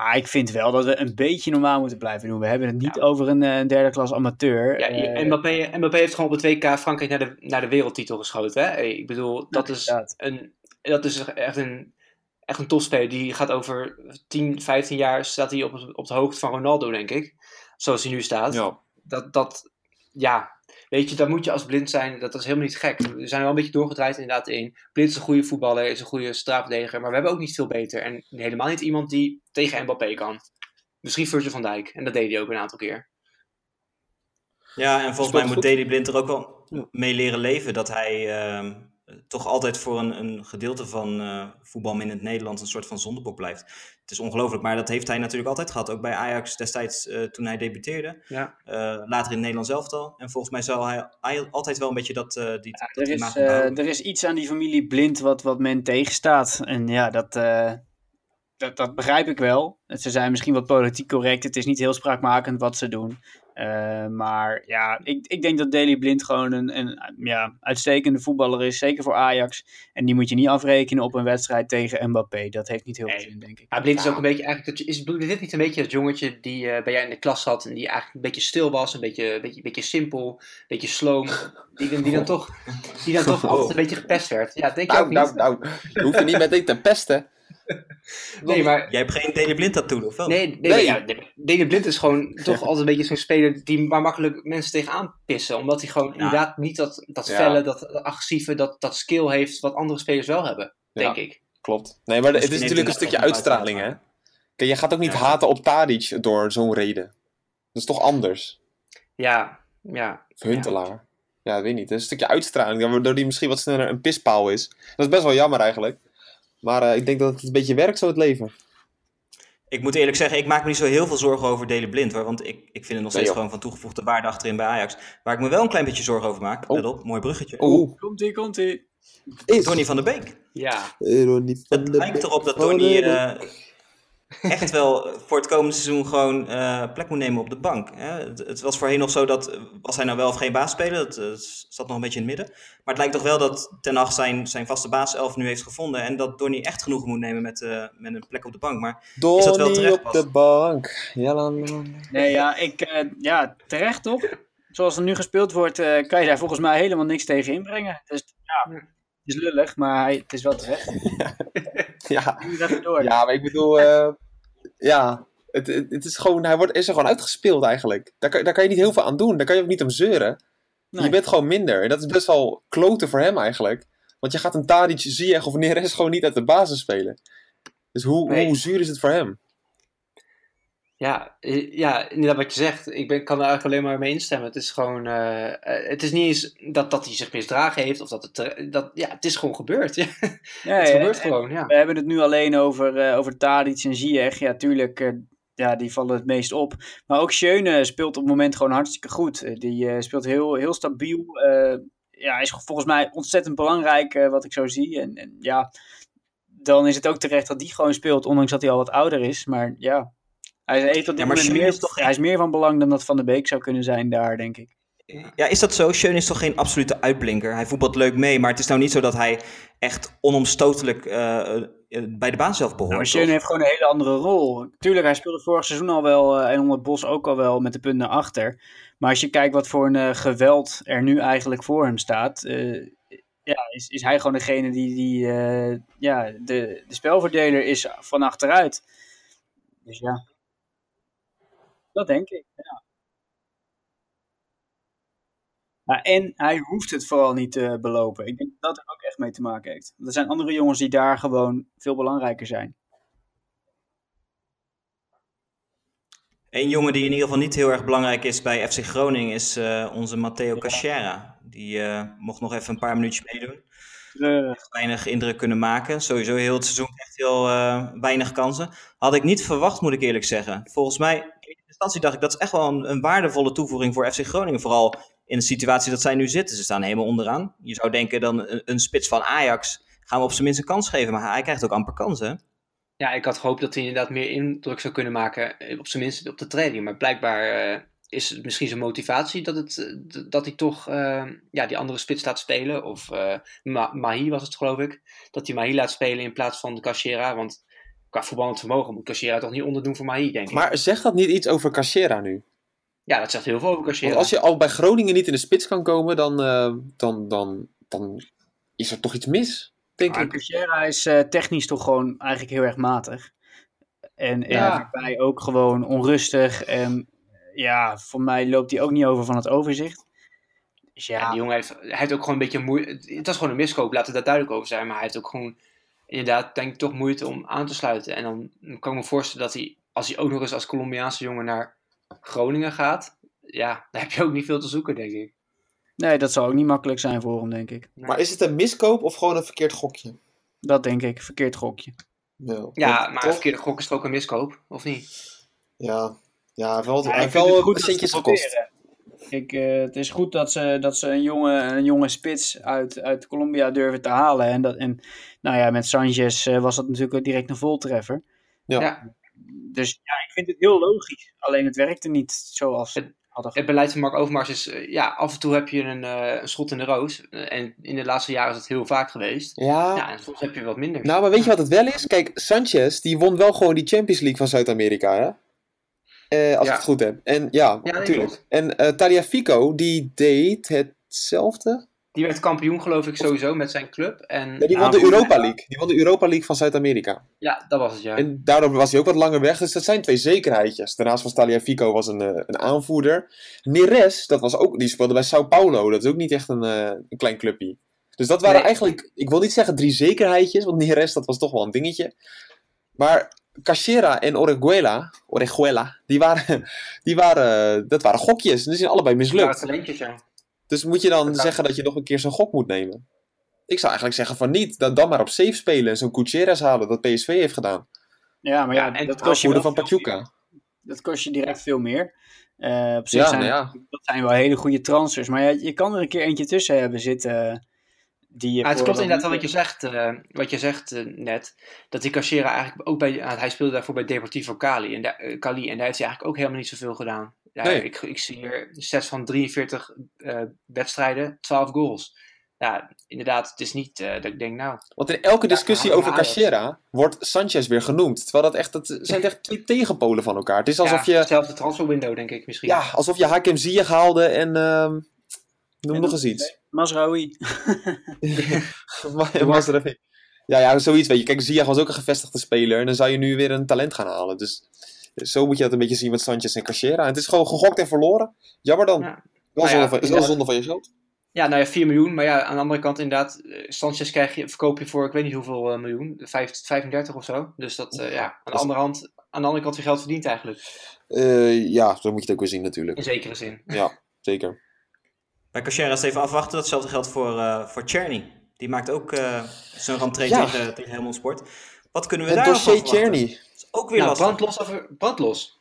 S3: Maar ik vind wel dat we een beetje normaal moeten blijven doen. We hebben het niet
S5: Ja.
S3: over een, eh, een derde klas amateur.
S5: Ja,
S3: Eh,
S5: Mbappé, Mbappé heeft gewoon op het WK Frankrijk naar de, naar de wereldtitel geschoten. Hè? Ik bedoel, dat is,
S3: inderdaad.
S5: een, dat is echt een, echt een topspeler. Die gaat over 10, 15 jaar staat hij op, het- op de hoogte van Ronaldo, denk ik. Zoals hij nu staat.
S4: Ja.
S5: Dat, dat, ja, weet je, dat moet je als blind zijn. Dat is helemaal niet gek. We zijn wel een beetje doorgedraaid inderdaad in. Blind is een goede voetballer, is een goede straatleger. Maar we hebben ook niet veel beter. En helemaal niet iemand die tegen Mbappé kan. Misschien Virgil van Dijk. En dat deed hij ook een aantal keer.
S2: Ja, en volgens mij moet. Daley Blind er ook wel mee leren leven. Dat hij ehm, toch altijd voor een, een gedeelte van eh voetbal in het Nederland een soort van zondebok blijft. Het is ongelooflijk, maar dat heeft hij natuurlijk altijd gehad. Ook bij Ajax destijds eh, toen hij debuteerde.
S5: Ja.
S2: Eh, later in het Nederlands elftal. En volgens mij zal hij, altijd wel een beetje dat, eh die,
S3: Ja,
S2: dat
S3: er, is, eh, er is iets aan die familie blind wat, wat men tegenstaat. En ja, dat, eh, dat, dat begrijp ik wel. Ze zijn misschien wat politiek correct. Het is niet heel spraakmakend wat ze doen. Eh, maar ja, ik, ik denk dat Daley Blind gewoon een, een ja, uitstekende voetballer is. Zeker voor Ajax. En die moet je niet afrekenen op een wedstrijd tegen Mbappé. Dat heeft niet heel veel
S5: Nee.
S3: zin, denk ik.
S5: Ja, Blind is ook een beetje, eigenlijk, dat, is Blind niet een beetje dat jongetje die eh, bij jou in de klas zat en die eigenlijk een beetje stil was, een beetje, een beetje, een beetje simpel, een beetje sloom, die, dan- die dan toch, die dan toch altijd een beetje gepest werd. Ja, dat denk je ook
S4: Nou,
S5: niet?
S4: nou, nou. Je hoeft er niet meteen te pesten.
S5: nee, maar
S2: Jij hebt geen Daley Blind tattoo, of wel?
S5: nee, nee,
S4: Nee.
S5: Ja, Dene Blind is gewoon toch altijd een beetje zo'n speler die waar makkelijk mensen tegenaan pissen, omdat hij gewoon inderdaad niet dat, dat
S4: Ja.
S5: felle, dat agressieve, dat, dat skill heeft wat andere spelers wel hebben, denk ik.
S4: Klopt. Nee, maar het is natuurlijk een stukje uitstraling, hè. Kijk, je gaat ook niet
S2: Ja.
S4: haten op Tadic door zo'n reden. Dat is toch anders?
S5: Ja, ja.
S4: Of Huntelaar. Ja, ik weet niet. Het is een stukje uitstraling, waardoor hij misschien wat sneller een pispaal is. Dat is best wel jammer eigenlijk. Maar eh, ik denk dat het een beetje werkt zo, het leven.
S2: Ik moet eerlijk zeggen, ik maak me niet zo heel veel zorgen over Daley Blind. Hoor, want ik, ik vind het nog steeds gewoon van toegevoegde waarde achterin bij Ajax. Waar ik me wel een klein beetje zorgen over maak,
S4: Oh.
S2: let op, mooi bruggetje.
S4: Oeh.
S3: Komt-ie, komt-ie.
S4: Is
S2: Donny van der Beek.
S5: Ja,
S4: van
S2: Het
S4: de
S2: lijkt
S4: Beek.
S2: erop dat
S4: Oh,
S2: Donny eh, echt wel voor het komende seizoen gewoon eh, plek moet nemen op de bank. Hè? Het, het was voorheen nog zo dat, was hij nou wel of geen baasspeler, dat eh, zat nog een beetje in het midden. Maar het lijkt toch wel dat Ten Hag zijn, zijn vaste baaself nu heeft gevonden en dat Donny echt genoegen moet nemen met, eh, met een plek op de bank. Maar Is dat wel
S4: Donnie
S2: terecht,
S4: op de bank. Ja.
S3: Nee, ja, ik, eh, ja, terecht toch? Zoals er nu gespeeld wordt, eh, kan je daar volgens mij helemaal niks tegen inbrengen. Dus ja, het is lullig, maar hij, het is wel terecht.
S4: Ja,
S3: door.
S4: ja, maar ik bedoel, eh, ja, het, het, het is gewoon, hij wordt, is er gewoon uitgespeeld eigenlijk. Daar kan, daar kan je niet heel veel aan doen. Daar kan je ook niet om zeuren.
S3: Nee.
S4: Je bent gewoon minder. En dat is best wel kloten voor hem eigenlijk. Want je gaat een Tadic, Ziyech of Neres gewoon niet uit de basis spelen. Dus hoe,
S5: Nee.
S4: hoe zuur is het voor hem?
S5: Ja, ja, inderdaad wat je zegt. Ik ben, kan er eigenlijk alleen maar mee instemmen. Het is gewoon, eh, eh, het is niet eens dat, dat hij zich misdragen heeft of dat het, eh, dat, ja, het is gewoon gebeurd. Ja,
S3: Ja,
S5: het
S3: ja,
S5: gebeurt
S3: en-
S5: gewoon, ja.
S3: We hebben het nu alleen over, eh over Tadic en Ziyech. Ja, tuurlijk, ja, die vallen het meest op. Maar ook Schöne speelt op het moment gewoon hartstikke goed. Die speelt heel, heel stabiel. Ja, is volgens mij ontzettend belangrijk, wat ik zo zie. En, en ja, dan is het ook terecht dat die gewoon speelt, ondanks dat hij al wat ouder is. Maar ja, hij heeft
S2: Ja, maar
S3: meer,
S2: is toch-
S3: hij is meer van belang dan dat Van de Beek zou kunnen zijn daar, denk ik.
S2: Ja, is dat zo? Schöne is toch geen absolute uitblinker? Hij voetbalt leuk mee, maar het is nou niet zo dat hij echt onomstotelijk eh, eh, bij de baan zelf behoort.
S3: Nou,
S2: toch?
S3: Schöne heeft gewoon een hele andere rol. Tuurlijk, hij speelde vorig seizoen al wel eh, en onder het Bos ook al wel met de punt naar achter. Maar als je kijkt wat voor een eh, geweld er nu eigenlijk voor hem staat, eh, ja, is, is hij gewoon degene die, die eh, ja, de, de spelverdeler is van achteruit. Dus ja, dat denk ik. Ja. Ja, en hij hoeft het vooral niet te belopen. Ik denk dat dat er ook echt mee te maken heeft. Er zijn andere jongens die daar gewoon veel belangrijker zijn.
S2: Een jongen die in ieder geval niet heel erg belangrijk is bij FC Groningen is eh, onze Matteo Cachera. Die eh, mocht nog even een paar minuutjes meedoen. Weinig indruk kunnen maken. Sowieso heel het seizoen echt heel eh, weinig kansen. Had ik niet verwacht, moet ik eerlijk zeggen. Volgens mij, instantie dacht ik dat is echt wel een, waardevolle toevoeging voor FC Groningen. Vooral in de situatie dat zij nu zitten. Ze staan helemaal onderaan. Je zou denken dan een, spits van Ajax gaan we op zijn minst een kans geven. Maar hij krijgt ook amper kansen.
S5: Ja, ik had gehoopt dat hij inderdaad meer indruk zou kunnen maken, eh, op zijn minst op de training. Maar blijkbaar eh, is het misschien zijn motivatie dat, het, eh, dat hij toch ja, die andere spits laat spelen. Of Ma Mahi was het geloof ik. Dat hij Mahi laat spelen in plaats van de Cachera. Want qua voetballend vermogen moet Cachera toch niet onderdoen voor Mahi, denk ik.
S4: Maar zegt dat niet iets over Cachera nu?
S5: Ja, dat zegt heel veel over Cachera.
S4: Want als je al bij Groningen niet in de spits kan komen, dan, eh, dan, dan, dan is er toch iets mis, denk
S3: Maar
S4: ik.
S3: Cachera is eh, technisch toch gewoon eigenlijk heel erg matig. En, en
S5: Ja.
S3: daarbij ook gewoon onrustig. En ja, voor mij loopt hij ook niet over van het overzicht. Dus ja,
S5: Ja, die jongen heeft, hij heeft ook gewoon een beetje moeite. Het was gewoon een miskoop, laten we daar duidelijk over zijn. Maar hij heeft ook gewoon inderdaad, denk ik, toch moeite om aan te sluiten. En dan kan ik me voorstellen dat hij, als hij ook nog eens als Colombiaanse jongen naar Groningen gaat, ja, daar heb je ook niet veel te zoeken, denk ik.
S3: nee, dat zal ook niet makkelijk zijn voor hem, denk ik.
S4: Maar is het een miskoop of gewoon een verkeerd gokje?
S3: Dat denk ik, verkeerd gokje.
S5: Ja, maar
S4: toch?
S5: verkeerde gok is toch ook een miskoop, of niet?
S4: Ja, ja wel,
S3: Ja,
S4: hij
S3: ik
S4: heeft
S3: vind het
S4: wel
S3: goed ze
S4: centjes gekost.
S3: Ik, eh, het is goed dat ze, dat ze een, jonge, een jonge spits uit, uit Colombia durven te halen. En, dat, en nou ja, met Sanchez eh, was dat natuurlijk ook direct een voltreffer.
S4: Ja.
S5: Ja.
S3: Dus ja, ik vind het heel logisch. Alleen het werkte niet zoals
S5: Het-
S3: hadden
S5: Het beleid van Mark Overmars is, eh, ja, af en toe heb je een, eh, een schot in de roos. En in de laatste jaren is het heel vaak geweest.
S4: Ja,
S5: Ja, en soms heb je wat minder.
S4: nou, maar weet je wat het wel is? Kijk, Sanchez, die won wel gewoon die Champions League van Zuid-Amerika, hè? Eh, als
S5: Ja.
S4: ik het goed heb. En ja, natuurlijk.
S5: klopt.
S4: En eh Taliafico, die deed hetzelfde.
S5: Die werd kampioen, geloof ik, sowieso met zijn club. En
S4: Ja, die won de Europa. League. Die won de Europa League van Zuid-Amerika.
S5: ja, dat was het, ja.
S4: En daardoor was hij ook wat langer weg. Dus dat zijn twee zekerheidjes. Daarnaast was Taliafico was een, eh, een aanvoerder. Neres, dat was ook, die speelde bij Sao Paulo. Dat is ook niet echt een, een klein clubje. Dus dat waren
S5: Nee.
S4: eigenlijk, ik wil niet zeggen drie zekerheidjes, want Neres dat was toch wel een dingetje. Maar Cachera en Orejuela, Orejuela die waren, die waren, dat waren gokjes. En die zijn allebei
S5: Ja,
S4: mislukt.
S5: talentjes, ja.
S4: Dus moet je dan
S5: Dat
S4: zeggen dat je nog een keer zo'n gok moet nemen? Ik zou eigenlijk zeggen van niet. Dan, dan maar op safe spelen en zo'n Gutierrez halen, dat PSV heeft gedaan.
S3: Ja, maar ja,
S5: Ja, en
S3: dat kost je
S4: van Pachuca.
S3: Dat kost je direct veel meer. Eh, op zich
S4: Ja,
S3: zijn
S4: nou ja.
S3: dat zijn wel hele goede transfers. Maar ja, je kan er een keer eentje tussen hebben zitten. Die
S5: het klopt inderdaad wel wat je zegt, eh, wat je zegt eh, net. Dat die Cachera eigenlijk ook bij... ah, hij speelde daarvoor bij Deportivo Cali. En, daar- eh, Cali, en daar heeft hij eigenlijk ook helemaal niet zoveel gedaan. Ja,
S4: Nee.
S5: ik, ik zie hier sets van 43 eh, wedstrijden, 12 goals. Ja, inderdaad, het is niet eh, dat ik denk, nou...
S4: Want in elke discussie over. Cachera wordt Sanchez weer genoemd. Terwijl dat echt, dat zijn echt twee tegenpolen van elkaar. Het is alsof
S5: ja,
S4: je,
S5: Hetzelfde transferwindow, denk ik misschien.
S4: ja, alsof je Hakim Ziyech haalde en ehm, noem
S3: En
S4: nog
S3: dan-
S4: eens iets.
S3: Mazraoui.
S4: Maar- Mazraoui. Ja, ja, zoiets weet je. Kijk, Ziyech was ook een gevestigde speler. En dan zou je nu weer een talent gaan halen. Dus zo moet je dat een beetje zien met Sanchez en Cachera. En het is gewoon gegokt en verloren. Jammer dan.
S5: Ja.
S4: Wel,
S5: Nou ja,
S4: zonde van, is wel zonde van je geld.
S5: Ja, nou ja, 4 miljoen. Maar ja, aan de andere kant inderdaad, eh, Sanchez krijg je, verkoop je voor ik weet niet hoeveel eh, miljoen. Vijf- 35 of zo. Dus dat, eh, ja, aan de,
S4: is-
S5: andere hand, aan de andere kant weer geld verdient eigenlijk.
S4: Eh, ja, zo moet je het ook weer zien natuurlijk.
S5: In zekere zin.
S4: Ja, zeker.
S2: Bij Cachera is even afwachten. Datzelfde geldt voor, eh voor Czerny. Die maakt ook eh zijn rentree
S4: Ja.
S2: tegen, tegen Helmond Sport. Wat kunnen we
S4: Het
S2: daar nog van
S4: dossier? Czerny.
S2: Dat is ook weer
S5: Nou,
S2: lastig.
S5: brandlos over brandlos.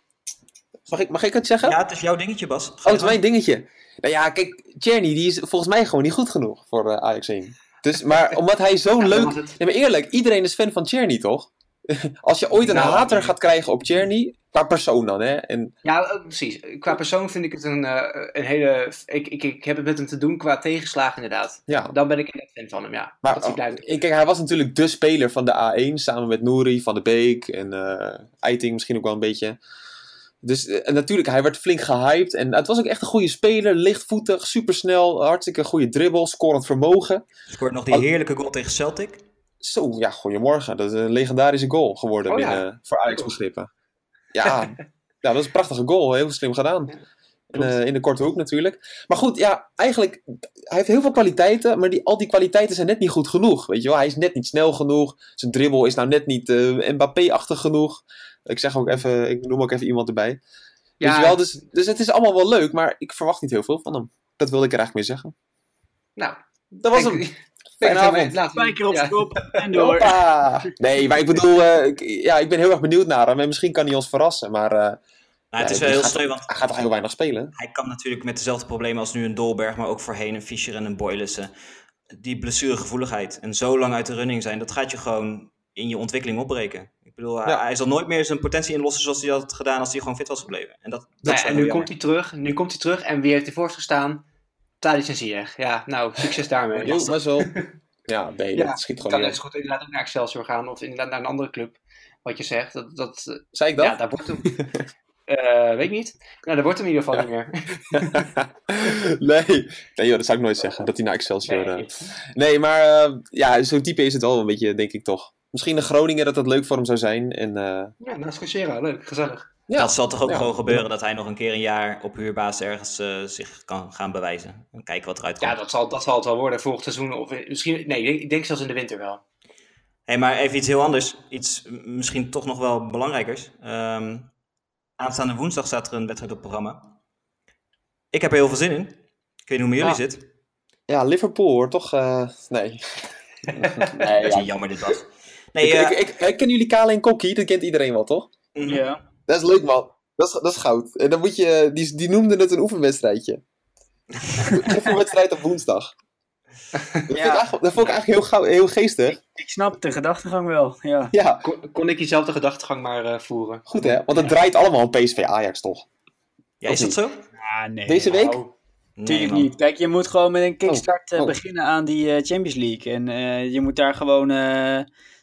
S4: Mag ik, mag ik het zeggen?
S2: Ja, het is jouw dingetje, Bas. Ga
S4: Oh, het is mijn dingetje. Nou ja, kijk, Czerny die is volgens mij gewoon niet goed genoeg voor eh, Ajax 1. Dus, maar omdat hij zo
S5: Ja,
S4: leuk... Nee, maar eerlijk, iedereen is fan van Czerny, toch? Als je ooit een
S5: Nou,
S4: hater gaat krijgen op Czerny, qua persoon dan, hè? En,
S5: Ja, eh, precies. Qua persoon vind ik het een, eh, een hele... Ik, ik, ik heb het met hem te doen qua tegenslagen inderdaad.
S4: ja.
S5: Dan ben ik echt fan van hem, ja.
S4: Maar
S5: dat hij
S4: oh,
S5: blijft.
S4: ik- kijk, hij was natuurlijk de speler van de A1, samen met Nouri, Van de Beek en eh Eiting misschien ook wel een beetje. Dus en natuurlijk, hij werd flink gehyped. En het was ook echt een goede speler, lichtvoetig, supersnel, hartstikke goede dribbel, scorend vermogen.
S2: Scoort nog die heerlijke goal tegen Celtic.
S4: Zo, ja, goedemorgen. Dat is een legendarische goal geworden
S5: Oh ja.
S4: binnen, voor Ajax begrippen. Ja, ja, dat is een prachtige goal. Heel slim gedaan. En, eh, in de korte hoek natuurlijk. Maar goed, ja, eigenlijk, hij heeft heel veel kwaliteiten, maar die, al die kwaliteiten zijn net niet goed genoeg. Weet je wel, hij is net niet snel genoeg. Zijn dribbel is nou net niet eh, Mbappé-achtig genoeg. Ik zeg ook even, ik noem ook even iemand erbij. Weet je wel, dus, dus het is allemaal wel leuk, maar ik verwacht niet heel veel van hem. Dat wilde ik er eigenlijk mee zeggen.
S5: Nou,
S4: Dat was hem.
S5: Denk
S4: Fijne
S5: dat we-
S4: avond.
S5: laten we-
S3: Spijker op
S5: ja.
S3: kop en door.
S4: Hoppa! Nee, maar ik bedoel, eh, ik, ja, ik ben heel erg benieuwd naar hem. En misschien kan hij ons verrassen, maar eh,
S2: Nou, het
S4: Ja,
S2: is wel heel sneu, want
S4: hij gaat toch heel weinig spelen.
S2: hij kan natuurlijk met dezelfde problemen als nu een Dolberg, maar ook voorheen een Fischer en een Boylissen. Die blessuregevoeligheid en zo lang uit de running zijn, dat gaat je gewoon in je ontwikkeling opbreken. Ik bedoel, hij-
S4: Ja.
S2: hij zal nooit meer zijn potentie inlossen zoals hij dat had gedaan als hij gewoon fit was gebleven. En dat, dat
S5: Nou en nu komt hij terug. Nu komt hij terug en wie heeft hij voor zich gestaan? Tadic en Ziyech. Ja, nou, succes daarmee.
S4: Jo, best wel. Ja, nee,
S5: Ja,
S4: dat schiet
S5: kan
S4: gewoon
S5: net
S4: niet
S5: zo goed inderdaad ook naar Excelsior gaan of inderdaad naar een andere club. Wat je zegt, dat, dat,
S4: Zei ik dat?
S5: ja, daar wordt hem. Eh, weet ik niet. Nou, daar wordt hem in ieder geval niet meer.
S4: nee. nee joh, dat zou ik nooit zeggen. Dat hij naar Excelsior...
S5: Nee.
S4: eh, Nee, maar eh, ja, zo'n type is het wel een beetje, denk ik toch. Misschien een Groningen dat dat leuk voor hem zou zijn. En,
S5: Ja, naast Cachera, leuk, gezellig.
S4: Ja.
S2: Dat zal toch ook
S4: Ja.
S2: gewoon gebeuren dat hij nog een keer een jaar op huurbasis ergens eh, zich kan gaan bewijzen. En kijken wat eruit komt.
S5: Ja, dat zal, dat zal het wel worden volgend seizoen. Of in- misschien, nee, ik denk, ik denk zelfs in de winter wel.
S2: Hey, maar even iets heel anders. Iets misschien toch nog wel belangrijkers. Ehm, aanstaande woensdag staat er een wedstrijd op het programma. Ik heb er heel veel zin in. Ik weet niet hoe met jullie
S4: Ja.
S2: zit.
S4: ja, Liverpool hoor, toch? eh, nee. nee,
S2: Dat
S4: ja.
S2: is jammer dit was. Nee,
S4: ik,
S2: eh,
S4: ik, ik, ik ken jullie Kale en Kokkie, dat kent iedereen wel, toch?
S2: mhm.
S3: Ja.
S4: Dat is leuk, man. Dat is, dat is goud. En dan moet je, die, die noemden het een oefenwedstrijdje. Een oefenwedstrijd op woensdag. Dat, vind ik eigenlijk, dat vond ik eigenlijk heel, gauw, heel geestig.
S3: Ik snap de gedachtegang wel, ja.
S4: Ja,
S5: Kon, kon ik diezelfde gedachtegang maar eh, voeren?
S4: goed hè. Want het draait allemaal om PSV Ajax, toch?
S2: Ja, is dat zo?
S3: Ah, nee.
S4: Deze week?
S5: Nou,
S2: Nee,
S3: Natuurlijk
S2: man.
S3: niet. Kijk, je moet gewoon met een kickstart eh,
S4: oh.
S3: beginnen aan die eh, Champions League. En eh, je moet daar gewoon, eh,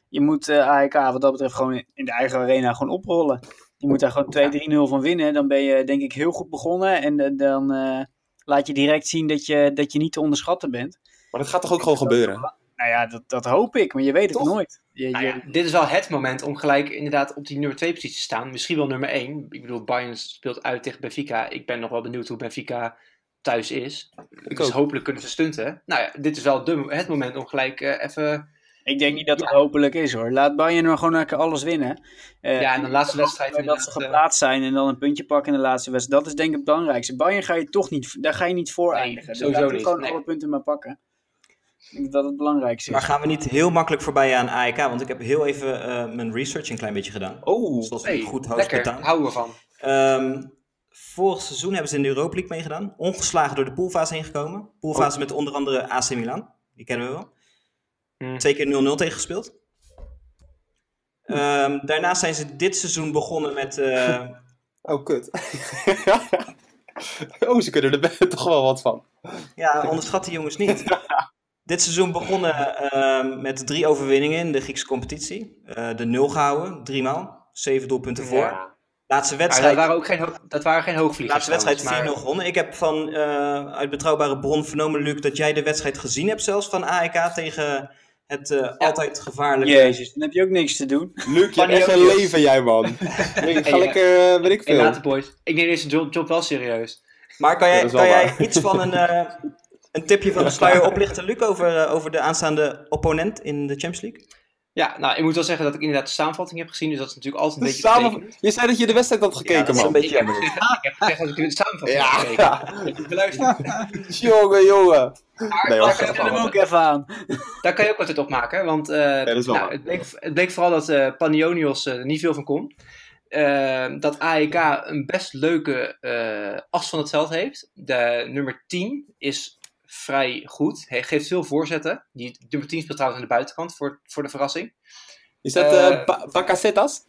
S3: je moet eh AEK wat dat betreft gewoon in de eigen arena gewoon oprollen. Je moet daar gewoon 2-3-0 van winnen. Dan ben je denk ik heel goed begonnen. En eh, dan eh, laat je direct zien dat je, dat je niet te onderschatten bent.
S4: Maar dat gaat toch ook gewoon gebeuren?
S3: Nou ja, dat, dat hoop ik, maar je weet het
S4: Toch?
S3: nooit. Je,
S5: nou
S3: je-
S5: dit is wel het moment om gelijk inderdaad op die nummer 2 positie te staan. Misschien wel nummer 1. Ik bedoel, Bayern speelt uit tegen Benfica. Ik ben nog wel benieuwd hoe Benfica thuis is.
S4: Ik
S5: dus
S4: ook.
S5: hopelijk kunnen ze stunten. Nou ja, dit is wel de, het moment om gelijk eh, even...
S3: Ik denk niet dat het hopelijk is hoor. Laat Bayern maar gewoon lekker alles winnen. Eh,
S5: Ja, en de laatste wedstrijd
S3: dat ze
S5: inderdaad, eh,
S3: geplaatst zijn en dan een puntje pakken in de laatste wedstrijd. Dat is denk ik het belangrijkste. Bayern ga je toch niet, daar ga je niet voor
S5: Nee,
S3: eindigen. Dus
S5: sowieso
S3: laat
S5: niet,
S3: gewoon
S5: nee.
S3: alle punten maar pakken. Ik denk dat dat het belangrijkste is.
S2: Maar gaan we niet heel makkelijk voorbij aan AEK? Want ik heb heel even eh, mijn research een klein beetje gedaan.
S4: Oh,
S2: Zoals
S5: hey,
S2: goed
S5: lekker, houden we van.
S2: Ehm, vorig seizoen hebben ze in de Europa League meegedaan. Ongeslagen door de poolfase heen gekomen. Poolfase met onder andere AC Milan. Die kennen we wel.
S5: Hmm.
S2: Twee keer 0-0 tegen gespeeld. Ehm, daarnaast zijn ze dit seizoen begonnen met... eh,
S4: Oh, kut. oh, ze kunnen er toch wel wat van.
S2: ja, onderschat die jongens niet. dit seizoen begonnen ehm, met drie overwinningen in de Griekse competitie. Eh, de nul gehouden, drie maal. Zeven doelpunten voor.
S5: Ja.
S2: Laatste
S5: Maar dat
S2: wedstrijd...
S5: waren ook geen, hoog- dat waren geen hoogvliegers.
S2: Laatste wedstrijd 4-0
S5: trouwens, maar-
S2: gewonnen. Ik heb van eh, uit betrouwbare bron vernomen, Luc, dat jij de wedstrijd gezien hebt zelfs van AEK tegen het eh, altijd gevaarlijke...
S3: Jezus, dan heb je ook niks te doen.
S4: Luc, je hebt een leven, jij man. Nee, ga
S5: Hey,
S4: lekker, eh, weet ik
S5: Hey,
S4: veel.
S5: later boys. Ik neem deze job, job wel serieus.
S2: Maar kan jij, kan jij iets van een, eh, een tipje van de sluier oplichten, Luc, over, eh, over de aanstaande opponent in de Champions League?
S5: Ja, nou, ik moet wel zeggen dat ik inderdaad de samenvatting heb gezien, dus dat is natuurlijk altijd een beetje
S4: samen, je zei dat je de wedstrijd had
S2: Ja,
S4: gekeken,
S2: dat is een
S4: man.
S2: beetje jammer.
S5: Ik heb gezegd dat ik de samenvatting
S4: Ja,
S5: heb gekeken.
S4: ja.
S5: Ik heb.
S4: Jongen, jongen.
S5: Maar
S4: Nee,
S5: daar, kan je
S3: hem ook even aan.
S5: daar kan je ook wat uit opmaken, want eh, nou, het, bleek, het bleek vooral dat eh Panionios er niet veel van kon. Eh, dat AEK een best leuke eh, as van het veld heeft. De nummer 10 is vrij goed. Hij geeft veel voorzetten. Die nummer 10 speelt trouwens aan de buitenkant voor, voor de verrassing.
S4: Is dat eh
S5: Eh,
S4: Ba- Bakasetas?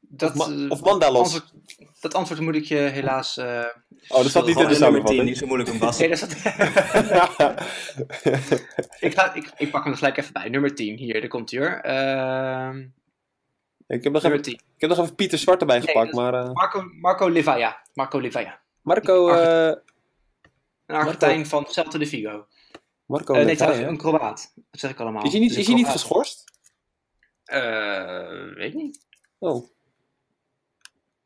S5: Dat,
S4: Of, Ma-
S5: eh,
S4: of Mandalos?
S5: antwoord, dat antwoord moet ik je helaas. eh,
S4: Oh, dat zat niet in de
S2: nummer 10,
S4: samenvatting.
S2: niet zo moeilijk om Bas.
S5: Nee, dat is ik, ga, ik, ik pak hem er gelijk even bij. Nummer 10, hier, daar komt hij hoor. Ehm,
S4: ik, heb nog even,
S5: nummer 10.
S4: ik heb nog even Pieter Zwart erbij
S5: Nee,
S4: gepakt, maar... eh,
S5: Marco, Marco Livaya. Marco Livaya.
S4: Marco... eh
S5: Een Argentijn van Celta de Vigo.
S4: Marco
S5: Eh, nee, trouwens, een Kroaat. Dat zeg ik allemaal.
S4: Is hij niet,
S5: Dus
S4: is hij niet geschorst?
S5: Eh, weet ik niet.
S4: Oh.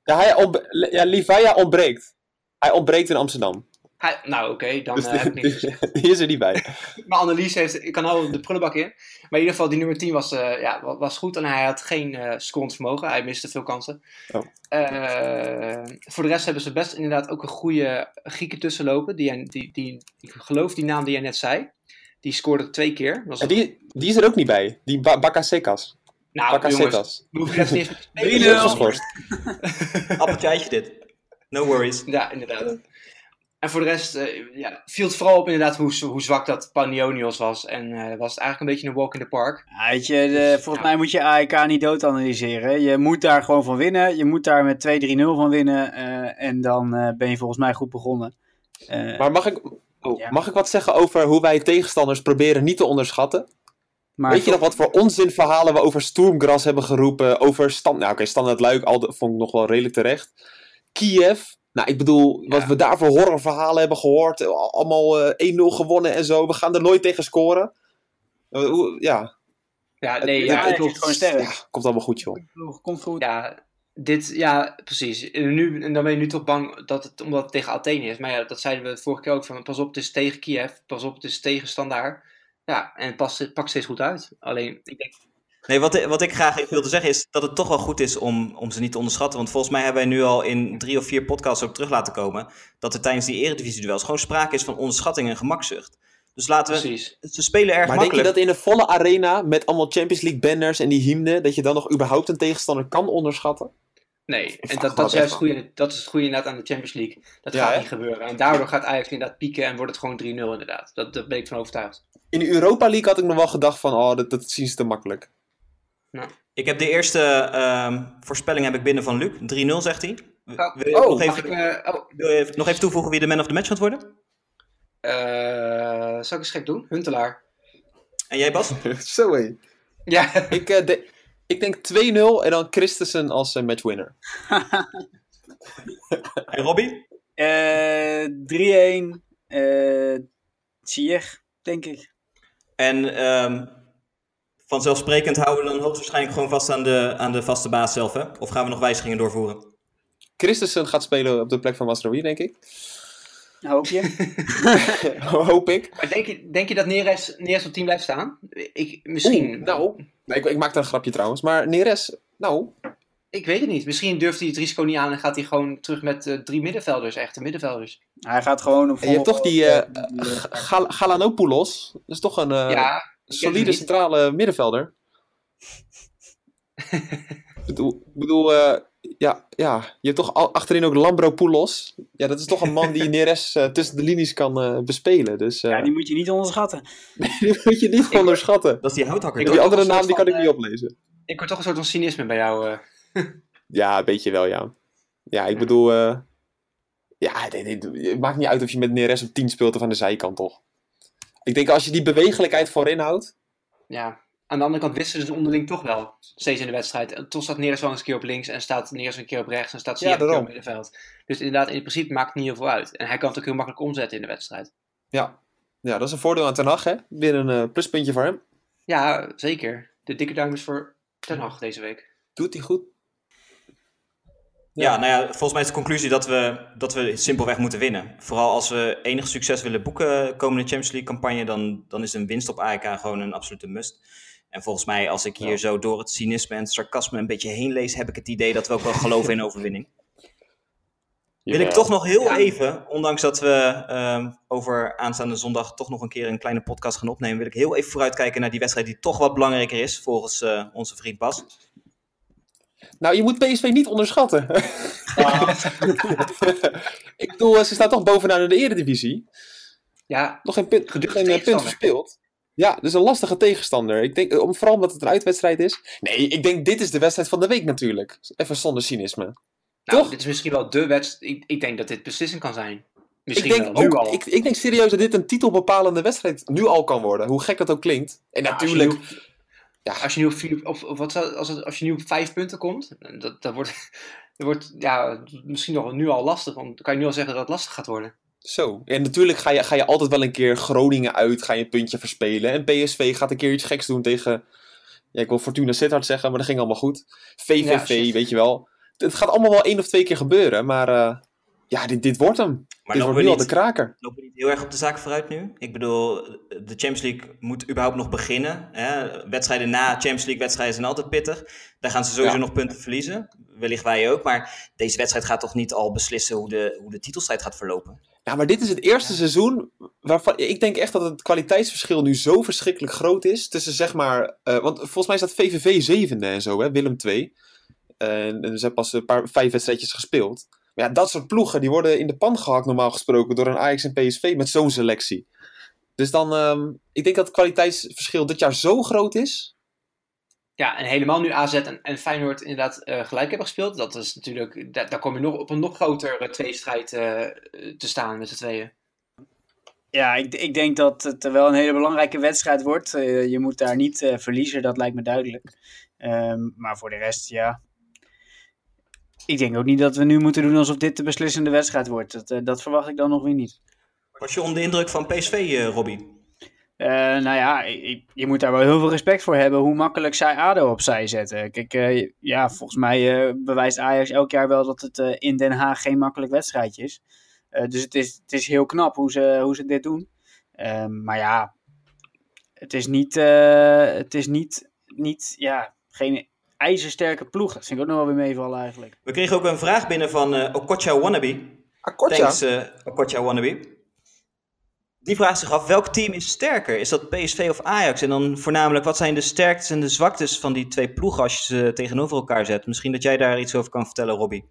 S4: Ja, hij ja, Livaya ontbreekt. Hij ontbreekt in Amsterdam.
S5: Hij, nou, oké, dan
S4: Dus
S5: eh, heb ik niks gezegd.
S4: die is er niet bij.
S5: Mijn analyse heeft, ik kan al de prullenbak in. Maar in ieder geval, die nummer 10 was, eh, ja, wa- was goed. En hij had geen eh scorend vermogen. Hij miste veel kansen.
S4: Oh.
S5: Eh, voor de rest hebben ze best inderdaad ook een goede Grieken tussenlopen. Die, die, die, ik geloof die naam die jij net zei. Die scoorde twee keer. Was
S4: En die, die is er ook niet bij. Die ba Bakasekas.
S5: nou, jongens,
S4: Bakasetas.
S5: we hoeven even niet eens met
S4: Die is ook geschorst.
S2: Appeltje eitje dit. No worries.
S5: Ja, inderdaad. En voor de rest eh, ja, viel het vooral op inderdaad hoe, hoe zwak dat Panionios was. En eh, was het eigenlijk een beetje een walk in the park.
S3: Ja, Weet je, de- volgens mij moet je AEK niet dood analyseren. Je moet daar gewoon van winnen. Je moet daar met 2-3-0 van winnen. eh, en dan eh, ben je volgens mij goed begonnen. Eh,
S4: Maar mag ik, oh,
S3: Ja.
S4: mag ik wat zeggen over hoe wij tegenstanders proberen niet te onderschatten?
S3: maar
S4: Weet je nog wat voor onzinverhalen we over Stoomgras hebben geroepen? Over stand... Nou oké, Standaard Luik al, vond ik nog wel redelijk terecht. Kiev. Nou, ik bedoel, wat
S5: Ja.
S4: we daar voor horrorverhalen hebben gehoord. eh, Allemaal eh, 1-0 gewonnen en zo. We gaan er nooit tegen scoren. Eh, hoe- ja,
S5: Ja, nee,
S4: Het-
S5: ja, het
S3: het is gewoon sterk.
S4: ja, komt allemaal goed joh.
S3: Komt goed.
S5: Ja, dit, ja, precies. En, nu, en dan ben je nu toch bang dat het, omdat het tegen Athene is. Maar ja, dat zeiden we vorige keer ook. Van, pas op, het is tegen Kiev. Pas op, het is tegen Standaard. Ja, en het, past, het pakt steeds goed uit. Alleen, ik denk,
S2: Nee, wat, wat ik graag even wilde zeggen is dat het toch wel goed is om, om ze niet te onderschatten. Want volgens mij hebben wij nu al in drie of vier podcasts ook terug laten komen. Dat er tijdens die eredivisie-duels gewoon sprake is van onderschatting en gemakzucht. Dus laten we.
S5: precies.
S2: Ze spelen erg
S4: Maar denk je
S2: makkelijk.
S4: dat in een volle arena met allemaal Champions League banners en die hymne, dat je dan nog überhaupt een tegenstander kan onderschatten?
S5: Nee, en dat, dat, is juist goede, dat is het goede inderdaad aan de Champions League. Dat
S4: Ja,
S5: gaat
S4: hè?
S5: niet gebeuren. En daardoor gaat Ajax inderdaad pieken en wordt het gewoon 3-0 inderdaad. Dat, daar ben ik van overtuigd.
S4: In de Europa League had ik nog wel gedacht van, oh, dat, dat zien ze te makkelijk.
S2: Ik heb de eerste ehm, voorspelling heb ik binnen van Luc. 3-0 zegt hij.
S5: Oh,
S2: Wil je
S4: oh,
S2: nog,
S5: Mag ik,
S2: even,
S5: eh, oh,
S2: wil je nog even toevoegen wie de man of the match gaat worden?
S5: eh, zal ik eens gek doen? Huntelaar.
S2: En jij Bas?
S4: Zo hé.
S5: Ja,
S4: Ik, eh, de- ik denk 2-0 en dan Christensen als matchwinner.
S2: En Robbie?
S3: Eh 3-1. eh Ziyech, denk ik.
S2: En ehm, vanzelfsprekend houden we dan hoogstwaarschijnlijk gewoon vast aan de, aan de vaste baas zelf, hè? Of gaan we nog wijzigingen doorvoeren?
S4: Christensen gaat spelen op de plek van Masraoui, denk ik.
S3: Hoop je?
S4: Hoop ik.
S5: maar denk je, denk je dat Neres, Neres op het team blijft staan? Ik, misschien.
S4: Oeh, nou, nee, ik, ik maak daar een grapje trouwens. Maar Neres, nou,
S5: Ik weet het niet. Misschien durft hij het risico niet aan en gaat hij gewoon terug met eh, drie middenvelders, echte middenvelders.
S3: Hij gaat gewoon op
S4: En je hebt toch die,
S3: eh,
S4: Gal- Galanopoulos. Dat is toch een eh,
S5: ja,
S4: solide centrale middenvelder. ik bedoel, ik bedoel eh, ja, ja, je hebt toch al, achterin ook Lambropoulos. Ja, dat is toch een man die Neres eh, tussen de linies kan eh, bespelen. Dus
S3: Ja, die moet je niet onderschatten.
S4: die moet je niet onderschatten.
S2: Dat is die houthakker.
S5: Ik
S4: Die andere naam die kan ik niet oplezen.
S5: Ik hoor toch een soort van cynisme bij jou.
S4: Ja, een beetje wel, ja. Ja, ik bedoel... ja, nee, nee, het maakt niet uit of je met Neres op 10 speelt of aan de zijkant, toch? Ik denk als je die bewegelijkheid voorin houdt...
S5: ja. Aan de andere kant wisten ze onderling toch wel steeds in de wedstrijd. En Toch staat Neres wel eens een keer op links en staat Neres een keer op rechts en staat
S4: Ja,
S5: Ziyech een keer op middenveld. Dus inderdaad, in principe maakt het niet heel veel uit. En hij kan het ook heel makkelijk omzetten in de wedstrijd.
S4: Ja, ja dat is een voordeel aan Ten Hag, hè? Weer een eh, pluspuntje voor hem.
S5: Ja, zeker. De dikke duim is voor Ten Hag deze week.
S4: Doet hij goed.
S2: Ja, nou ja, volgens mij is de conclusie dat we, dat we simpelweg moeten winnen. Vooral als we enig succes willen boeken komende Champions League campagne, dan, dan is een winst op AEK gewoon een absolute must. En volgens mij, als ik hier
S4: Ja.
S2: zo door het cynisme en het sarcasme een beetje heen lees, heb ik het idee dat we ook wel geloven in overwinning. Wil ik toch nog heel
S5: Ja.
S2: even, ondanks dat we ehm, over aanstaande zondag toch nog een keer een kleine podcast gaan opnemen, wil ik heel even vooruitkijken naar die wedstrijd die toch wat belangrijker is volgens eh, onze vriend Bas.
S4: Nou, je moet PSV niet onderschatten. ik bedoel, eh, ze staan toch bovenaan in de eredivisie.
S5: Ja,
S4: Nog geen punt, geen, eh, punt verspeeld. Ja, dus een lastige tegenstander. Ik denk, eh, om, vooral omdat het een uitwedstrijd is. Nee, ik denk dit is de wedstrijd van de week natuurlijk. Even zonder cynisme.
S5: nou,
S4: Toch?
S5: dit is misschien wel de wedstrijd. Ik, ik denk dat dit beslissend kan zijn.
S4: Ik
S5: Misschien
S4: denk,
S5: wel nu
S4: ook,
S5: al.
S4: ik, ik denk serieus dat dit een titelbepalende wedstrijd nu al kan worden. Hoe gek dat ook klinkt. En
S5: Ja,
S4: natuurlijk,
S5: je
S4: Ja.
S5: als je nu op, vier, of, of wat, als, het, als je nu op vijf punten komt, dat, dat wordt, dat wordt ja, misschien nog nu al lastig. Want dan kan je nu al zeggen dat het lastig gaat worden.
S4: Zo. En natuurlijk ga je, ga je altijd wel een keer Groningen uit, ga je een puntje verspelen. En PSV gaat een keer iets geks doen tegen, ja, ik wil Fortuna Sittard zeggen, maar dat ging allemaal goed. VVV,
S5: Ja,
S4: weet je wel. Het gaat allemaal wel één of twee keer gebeuren, maar eh, ja, dit, dit wordt hem.
S2: Maar
S4: dit wordt nu al
S2: niet,
S4: de kraker.
S2: lopen we niet heel erg op de zaak vooruit nu? Ik bedoel, de Champions League moet überhaupt nog beginnen. Hè? Wedstrijden na Champions League wedstrijden zijn altijd pittig. Daar gaan ze sowieso
S4: Ja.
S2: nog punten verliezen. Wellicht wij ook. Maar deze wedstrijd gaat toch niet al beslissen hoe de, hoe de titelstrijd gaat verlopen?
S4: Ja, maar dit is het eerste seizoen waarvan ik denk echt dat het kwaliteitsverschil nu zo verschrikkelijk groot is. Tussen zeg maar, eh, want volgens mij staat VVV zevende en zo, hè, Willem II. En, en ze hebben pas een paar, vijf wedstrijdjes gespeeld. Maar ja, dat soort ploegen die worden in de pan gehakt normaal gesproken door een Ajax en PSV met zo'n selectie. Dus dan, ehm, ik denk dat het kwaliteitsverschil dit jaar zo groot is.
S5: Ja, en helemaal nu AZ en, en Feyenoord inderdaad eh, gelijk hebben gespeeld. Dat is natuurlijk, da- daar kom je nog op een nog grotere tweestrijd eh, te staan met z'n tweeën.
S3: Ja, ik, ik denk dat het wel een hele belangrijke wedstrijd wordt. Eh, je moet daar niet eh, verliezen, dat lijkt me duidelijk. Ehm, maar voor de rest, ja. Ik denk ook niet dat we nu moeten doen alsof dit de beslissende wedstrijd wordt. Dat, eh, dat verwacht ik dan nog weer niet.
S2: Was je onder de indruk van PSV, eh Robbie?
S3: Eh, nou ja, je moet daar wel heel veel respect voor hebben hoe makkelijk zij ADO opzij zetten. Kijk, eh, ja, volgens mij eh, bewijst Ajax elk jaar wel dat het eh, in Den Haag geen makkelijk wedstrijdje is. Eh, dus het is, het is heel knap hoe ze, hoe ze dit doen. Ehm, maar ja, het is niet, eh, het is niet, niet ja, geen ijzersterke ploeg. Dat vind ik ook nog wel weer meevallen eigenlijk.
S2: We kregen ook een vraag binnen van eh Okocha Wannabe.
S4: Akkoord,
S2: Thanks, eh Okocha Wannabe. Die vraagt zich af, welk team is sterker? Is dat PSV of Ajax? En dan voornamelijk, wat zijn de sterktes en de zwaktes van die twee ploegen als je ze tegenover elkaar zet? Misschien dat jij daar iets over kan vertellen, Robbie.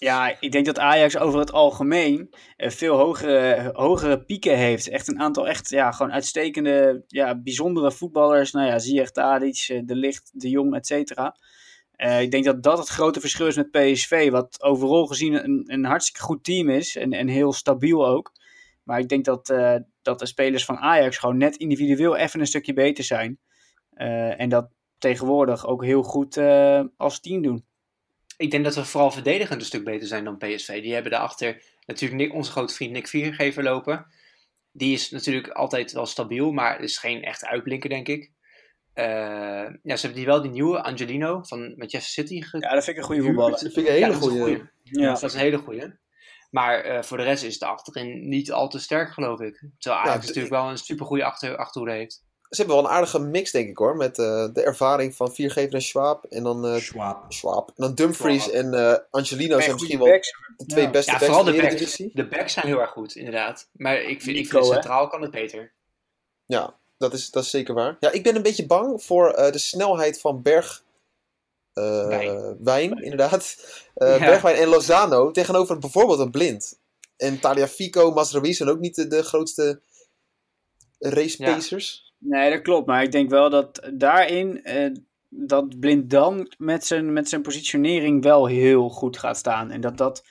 S3: Ja, ik denk dat Ajax over het algemeen eh, veel hogere, hogere pieken heeft. Echt een aantal echt, ja, gewoon uitstekende, ja, bijzondere voetballers. Nou ja, Ziyech, Tadic, eh, De Ligt, De Jong, et cetera. Eh, ik denk dat dat het grote verschil is met PSV. Wat overal gezien een, een hartstikke goed team is. En, en heel stabiel ook. Maar ik denk dat, dat de spelers van Ajax gewoon net individueel even een stukje beter zijn. En dat tegenwoordig ook heel goed als team doen.
S5: Ik denk dat we vooral verdedigend een stuk beter zijn dan PSV. Die hebben daarachter natuurlijk Nick, onze grote vriend Nick Viergever lopen. Die is natuurlijk altijd wel stabiel, maar is geen echte uitblinker, denk ik. Eh, ja, ze hebben die wel, die nieuwe Angelino van Manchester City. ge-
S3: Ja, dat vind ik een goede voetballer.
S4: Dat vind ik een
S5: Ja,
S4: hele
S5: dat
S4: goede.
S5: goeie.
S3: Ja.
S5: Dat is een hele goeie. Maar eh, voor de rest is de achterin niet al te sterk, geloof ik. Terwijl Ajax
S4: Ja,
S5: natuurlijk wel een supergoeie achter, achterhoede heeft.
S4: Ze hebben wel een aardige mix, denk ik hoor. Met eh, de ervaring van Viergever en Schwab. En dan, eh
S2: Schwab.
S4: Schwab. En dan Dumfries
S5: Schwab.
S4: en eh, Angelino zijn misschien wel de twee
S3: Ja.
S4: beste
S5: Ja,
S4: backs
S5: vooral de
S4: de
S5: backs. De backs zijn heel erg goed, inderdaad. Maar ik vind, ik vind centraal kan het beter.
S4: Ja, dat is, dat is zeker waar. Ja, ik ben een beetje bang voor eh, de snelheid van Berg, eh,
S5: Wijn.
S4: Wijn, inderdaad. Eh,
S5: Ja.
S4: Bergwijn en Lozano tegenover bijvoorbeeld een Blind. En Taliafico, Masraoui zijn ook niet de, de grootste race
S5: Ja.
S4: pacers.
S3: Nee, dat klopt. Maar ik denk wel dat daarin eh, dat Blind dan met zijn, met zijn positionering wel heel goed gaat staan. En dat dat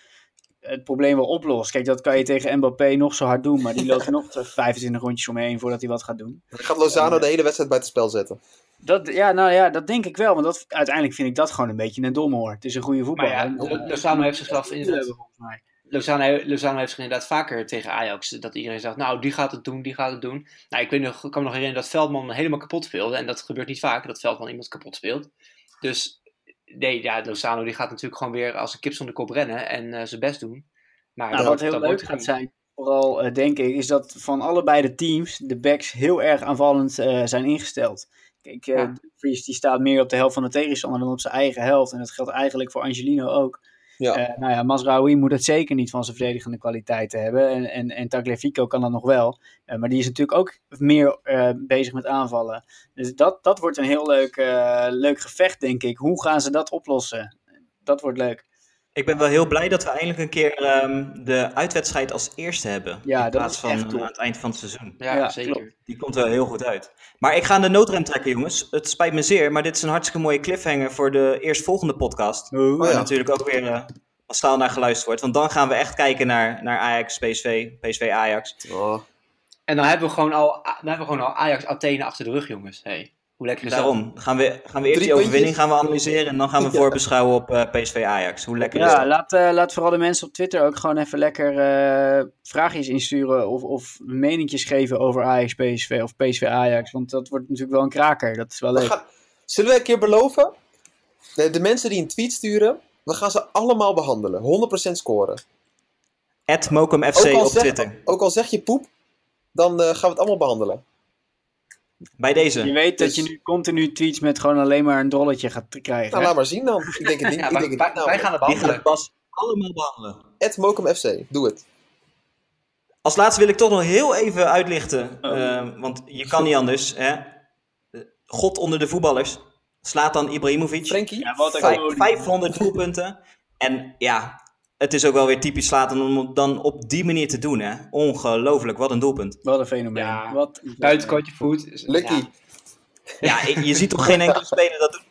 S3: het probleem wel oplost. Kijk, dat kan je tegen Mbappé nog zo hard doen. Maar die loopt er nog 25 rondjes omheen voordat hij wat gaat doen.
S4: Dan gaat Lozano de hele wedstrijd buitenspel zetten.
S3: Dat, ja, nou ja, dat denk ik wel. Want dat, uiteindelijk vind ik dat gewoon een beetje een domhoor. Het is een goede
S5: Maar
S3: voetballer.
S5: ja, Lozano heeft zichzelf
S3: hebben volgens mij.
S5: Lozano, Lozano heeft zich inderdaad vaker tegen Ajax, dat iedereen zegt, nou, die gaat het doen, die gaat het doen. Nou, ik weet nog, ik kan me nog herinneren dat Veldman helemaal kapot speelde. En dat gebeurt niet vaak, dat Veldman iemand kapot speelt. Dus, nee, ja, Lozano die gaat natuurlijk gewoon weer als een kip zonder kop rennen en eh, zijn best doen. Maar
S3: Nou, wat heel leuk
S5: wordt
S3: gaat zijn, vooral eh, denk ik, is dat van allebei de teams de backs heel erg aanvallend eh, zijn ingesteld. Kijk,
S5: Ja.
S3: Fries die staat meer op de helft van de tegenstander dan op zijn eigen helft. En dat geldt eigenlijk voor Angelino ook.
S4: Ja.
S3: Eh, nou ja, Masraoui moet het zeker niet van zijn verdedigende kwaliteiten hebben. En, en, en Tagliafico kan dat nog wel. Eh, maar die is natuurlijk ook meer eh, bezig met aanvallen. Dus dat, dat wordt een heel leuk, leuk gevecht, denk ik. Hoe gaan ze dat oplossen? Dat wordt leuk.
S2: Ik ben wel heel blij dat we eindelijk een keer ehm, de uitwedstrijd als eerste hebben.
S3: Ja,
S2: in
S3: dat
S2: plaats
S3: is
S2: van
S3: echt
S2: eh, aan het eind van het seizoen.
S5: Ja,
S3: Ja,
S5: zeker.
S3: klopt.
S2: Die komt wel heel goed uit. Maar ik ga aan de noodrem trekken, jongens. Het spijt me zeer, maar dit is een hartstikke mooie cliffhanger voor de eerstvolgende podcast.
S3: Oh,
S2: Waar
S4: ja.
S2: natuurlijk ook weer eh massaal naar geluisterd wordt. Want dan gaan we echt kijken naar, naar Ajax, PSV, PSV Ajax.
S4: Oh.
S5: En dan hebben we gewoon al, dan hebben we gewoon al Ajax Athene achter de rug, jongens. Hey, hoe lekker is
S2: Dus
S5: dat?
S2: daarom gaan we, gaan we eerst
S4: Drie
S2: die overwinning gaan we analyseren. En dan gaan we
S4: Ja.
S2: voorbeschouwen op eh, PSV Ajax. Hoe lekker is
S3: Ja,
S2: dat?
S3: laat, eh, laat vooral de mensen op Twitter ook gewoon even lekker eh vraagjes insturen of, of meningjes geven over Ajax PSV of PSV Ajax. Want dat wordt natuurlijk wel een kraker. Dat is wel
S4: We
S3: leuk.
S4: gaan- Zullen we een keer beloven? De, de mensen die een tweet sturen, we gaan ze allemaal behandelen. 100% scoren.
S2: At Mokum FC
S4: Ook al,
S2: op
S4: zeg,
S2: Twitter.
S4: ook al zeg je poep, dan eh, gaan we het allemaal behandelen.
S2: Bij deze.
S3: Je weet dat
S4: Dus-
S3: je nu continu tweets met gewoon alleen maar een dolletje gaat krijgen.
S4: Nou,
S3: hè?
S4: laat maar zien dan. Ik denk het niet.
S5: Ja,
S4: ik
S5: wij,
S4: denk het
S5: wij,
S4: niet nou,
S5: wij gaan het behandelen.
S2: Bas allemaal behandelen.
S4: Ed Mokum FC, doe het.
S2: Als laatste wil ik toch nog heel even uitlichten.
S3: Oh.
S2: eh, want je kan niet anders. Hè? God onder de voetballers. Slaat dan Ibrahimovic.
S4: Frenkie?
S3: Ja, wat een
S2: Vijf-
S3: goal.
S2: 500 doelpunten. En ja, het is ook wel weer typisch Slatan om het dan op die manier te doen. Hè? Ongelooflijk, wat een doelpunt.
S3: Wat een fenomeen.
S5: Ja,
S3: Wat
S5: Buitenkantje voet.
S4: Lucky.
S5: ja.
S2: Je ziet toch geen enkele speler dat doen?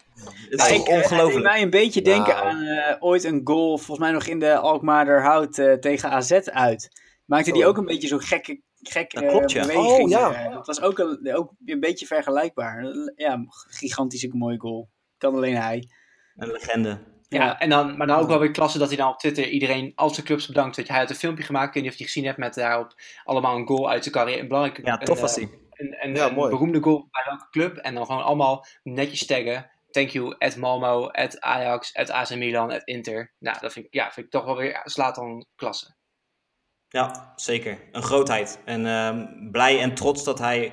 S2: Het is
S3: Ja,
S2: toch
S3: eh, Het
S2: ongelooflijk.
S3: mij een beetje denken
S4: Nou.
S3: aan eh, ooit een goal, volgens mij nog in de Alkmaarder Hout eh, tegen AZ uit. Maakte die ook een beetje zo'n gekke, gekke
S2: Dat klopt, ja.
S3: beweging.
S4: Oh, ja.
S3: eh, dat was ook een, ook een beetje vergelijkbaar. Ja, gigantisch een mooie goal. Kan alleen hij.
S2: Een legende.
S5: Ja, en dan, maar dan ook wel weer klasse dat hij dan op Twitter iedereen, al zijn clubs bedankt. Je, hij had een filmpje gemaakt, ik weet niet of je het gezien hebt, met daarop allemaal een goal uit zijn carrière. Een belangrijke,
S2: Ja, tof
S5: een,
S2: was
S5: eh,
S2: hij.
S5: Een, een,
S4: Ja,
S5: een
S4: mooi.
S5: beroemde goal bij welke club. En dan gewoon allemaal netjes taggen. Thank you, at Malmo, at Ajax, at AC Milan, at Inter. Nou, dat vind ik, ja, vind ik toch wel weer, slaat dan klasse.
S2: Ja, zeker. Een grootheid. En ehm, blij en trots dat hij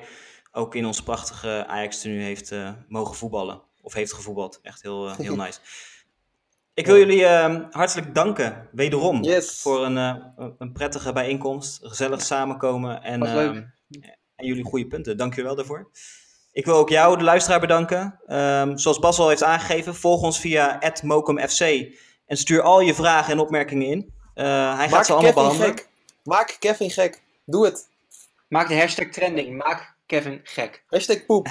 S2: ook in ons prachtige Ajax nu heeft eh, mogen voetballen. Of heeft gevoetbald. Echt heel, eh, heel nice. Ik wil jullie ehm, hartelijk danken, wederom,
S4: Yes.
S2: voor een, eh, een- prettige bijeenkomst. Gezellig samenkomen en, ehm, en jullie goede punten. Dank jullie wel daarvoor. Ik wil ook jou, de luisteraar, bedanken. Ehm, zoals Bas al heeft aangegeven, volg ons via @mokumfc en stuur al je vragen en opmerkingen in. Eh, hij gaat
S4: Maak
S2: ze allemaal
S4: Kevin
S2: behandelen.
S4: gek. Maak Kevin gek. Doe het.
S5: Maak de hashtag trending, maak Kevin gek.
S4: Hashtag poep.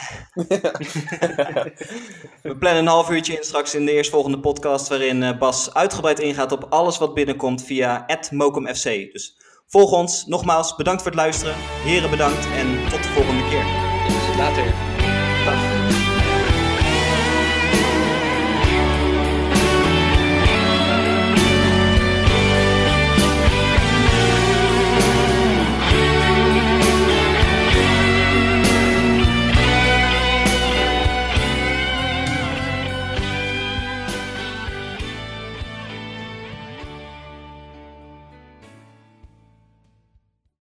S2: We plannen een half uurtje in straks in de eerstvolgende podcast, waarin eh, Bas uitgebreid ingaat op alles wat binnenkomt via @mokumfc. Dus volg ons. Nogmaals, bedankt voor het luisteren. Heren bedankt en tot de volgende keer.
S5: Dus later.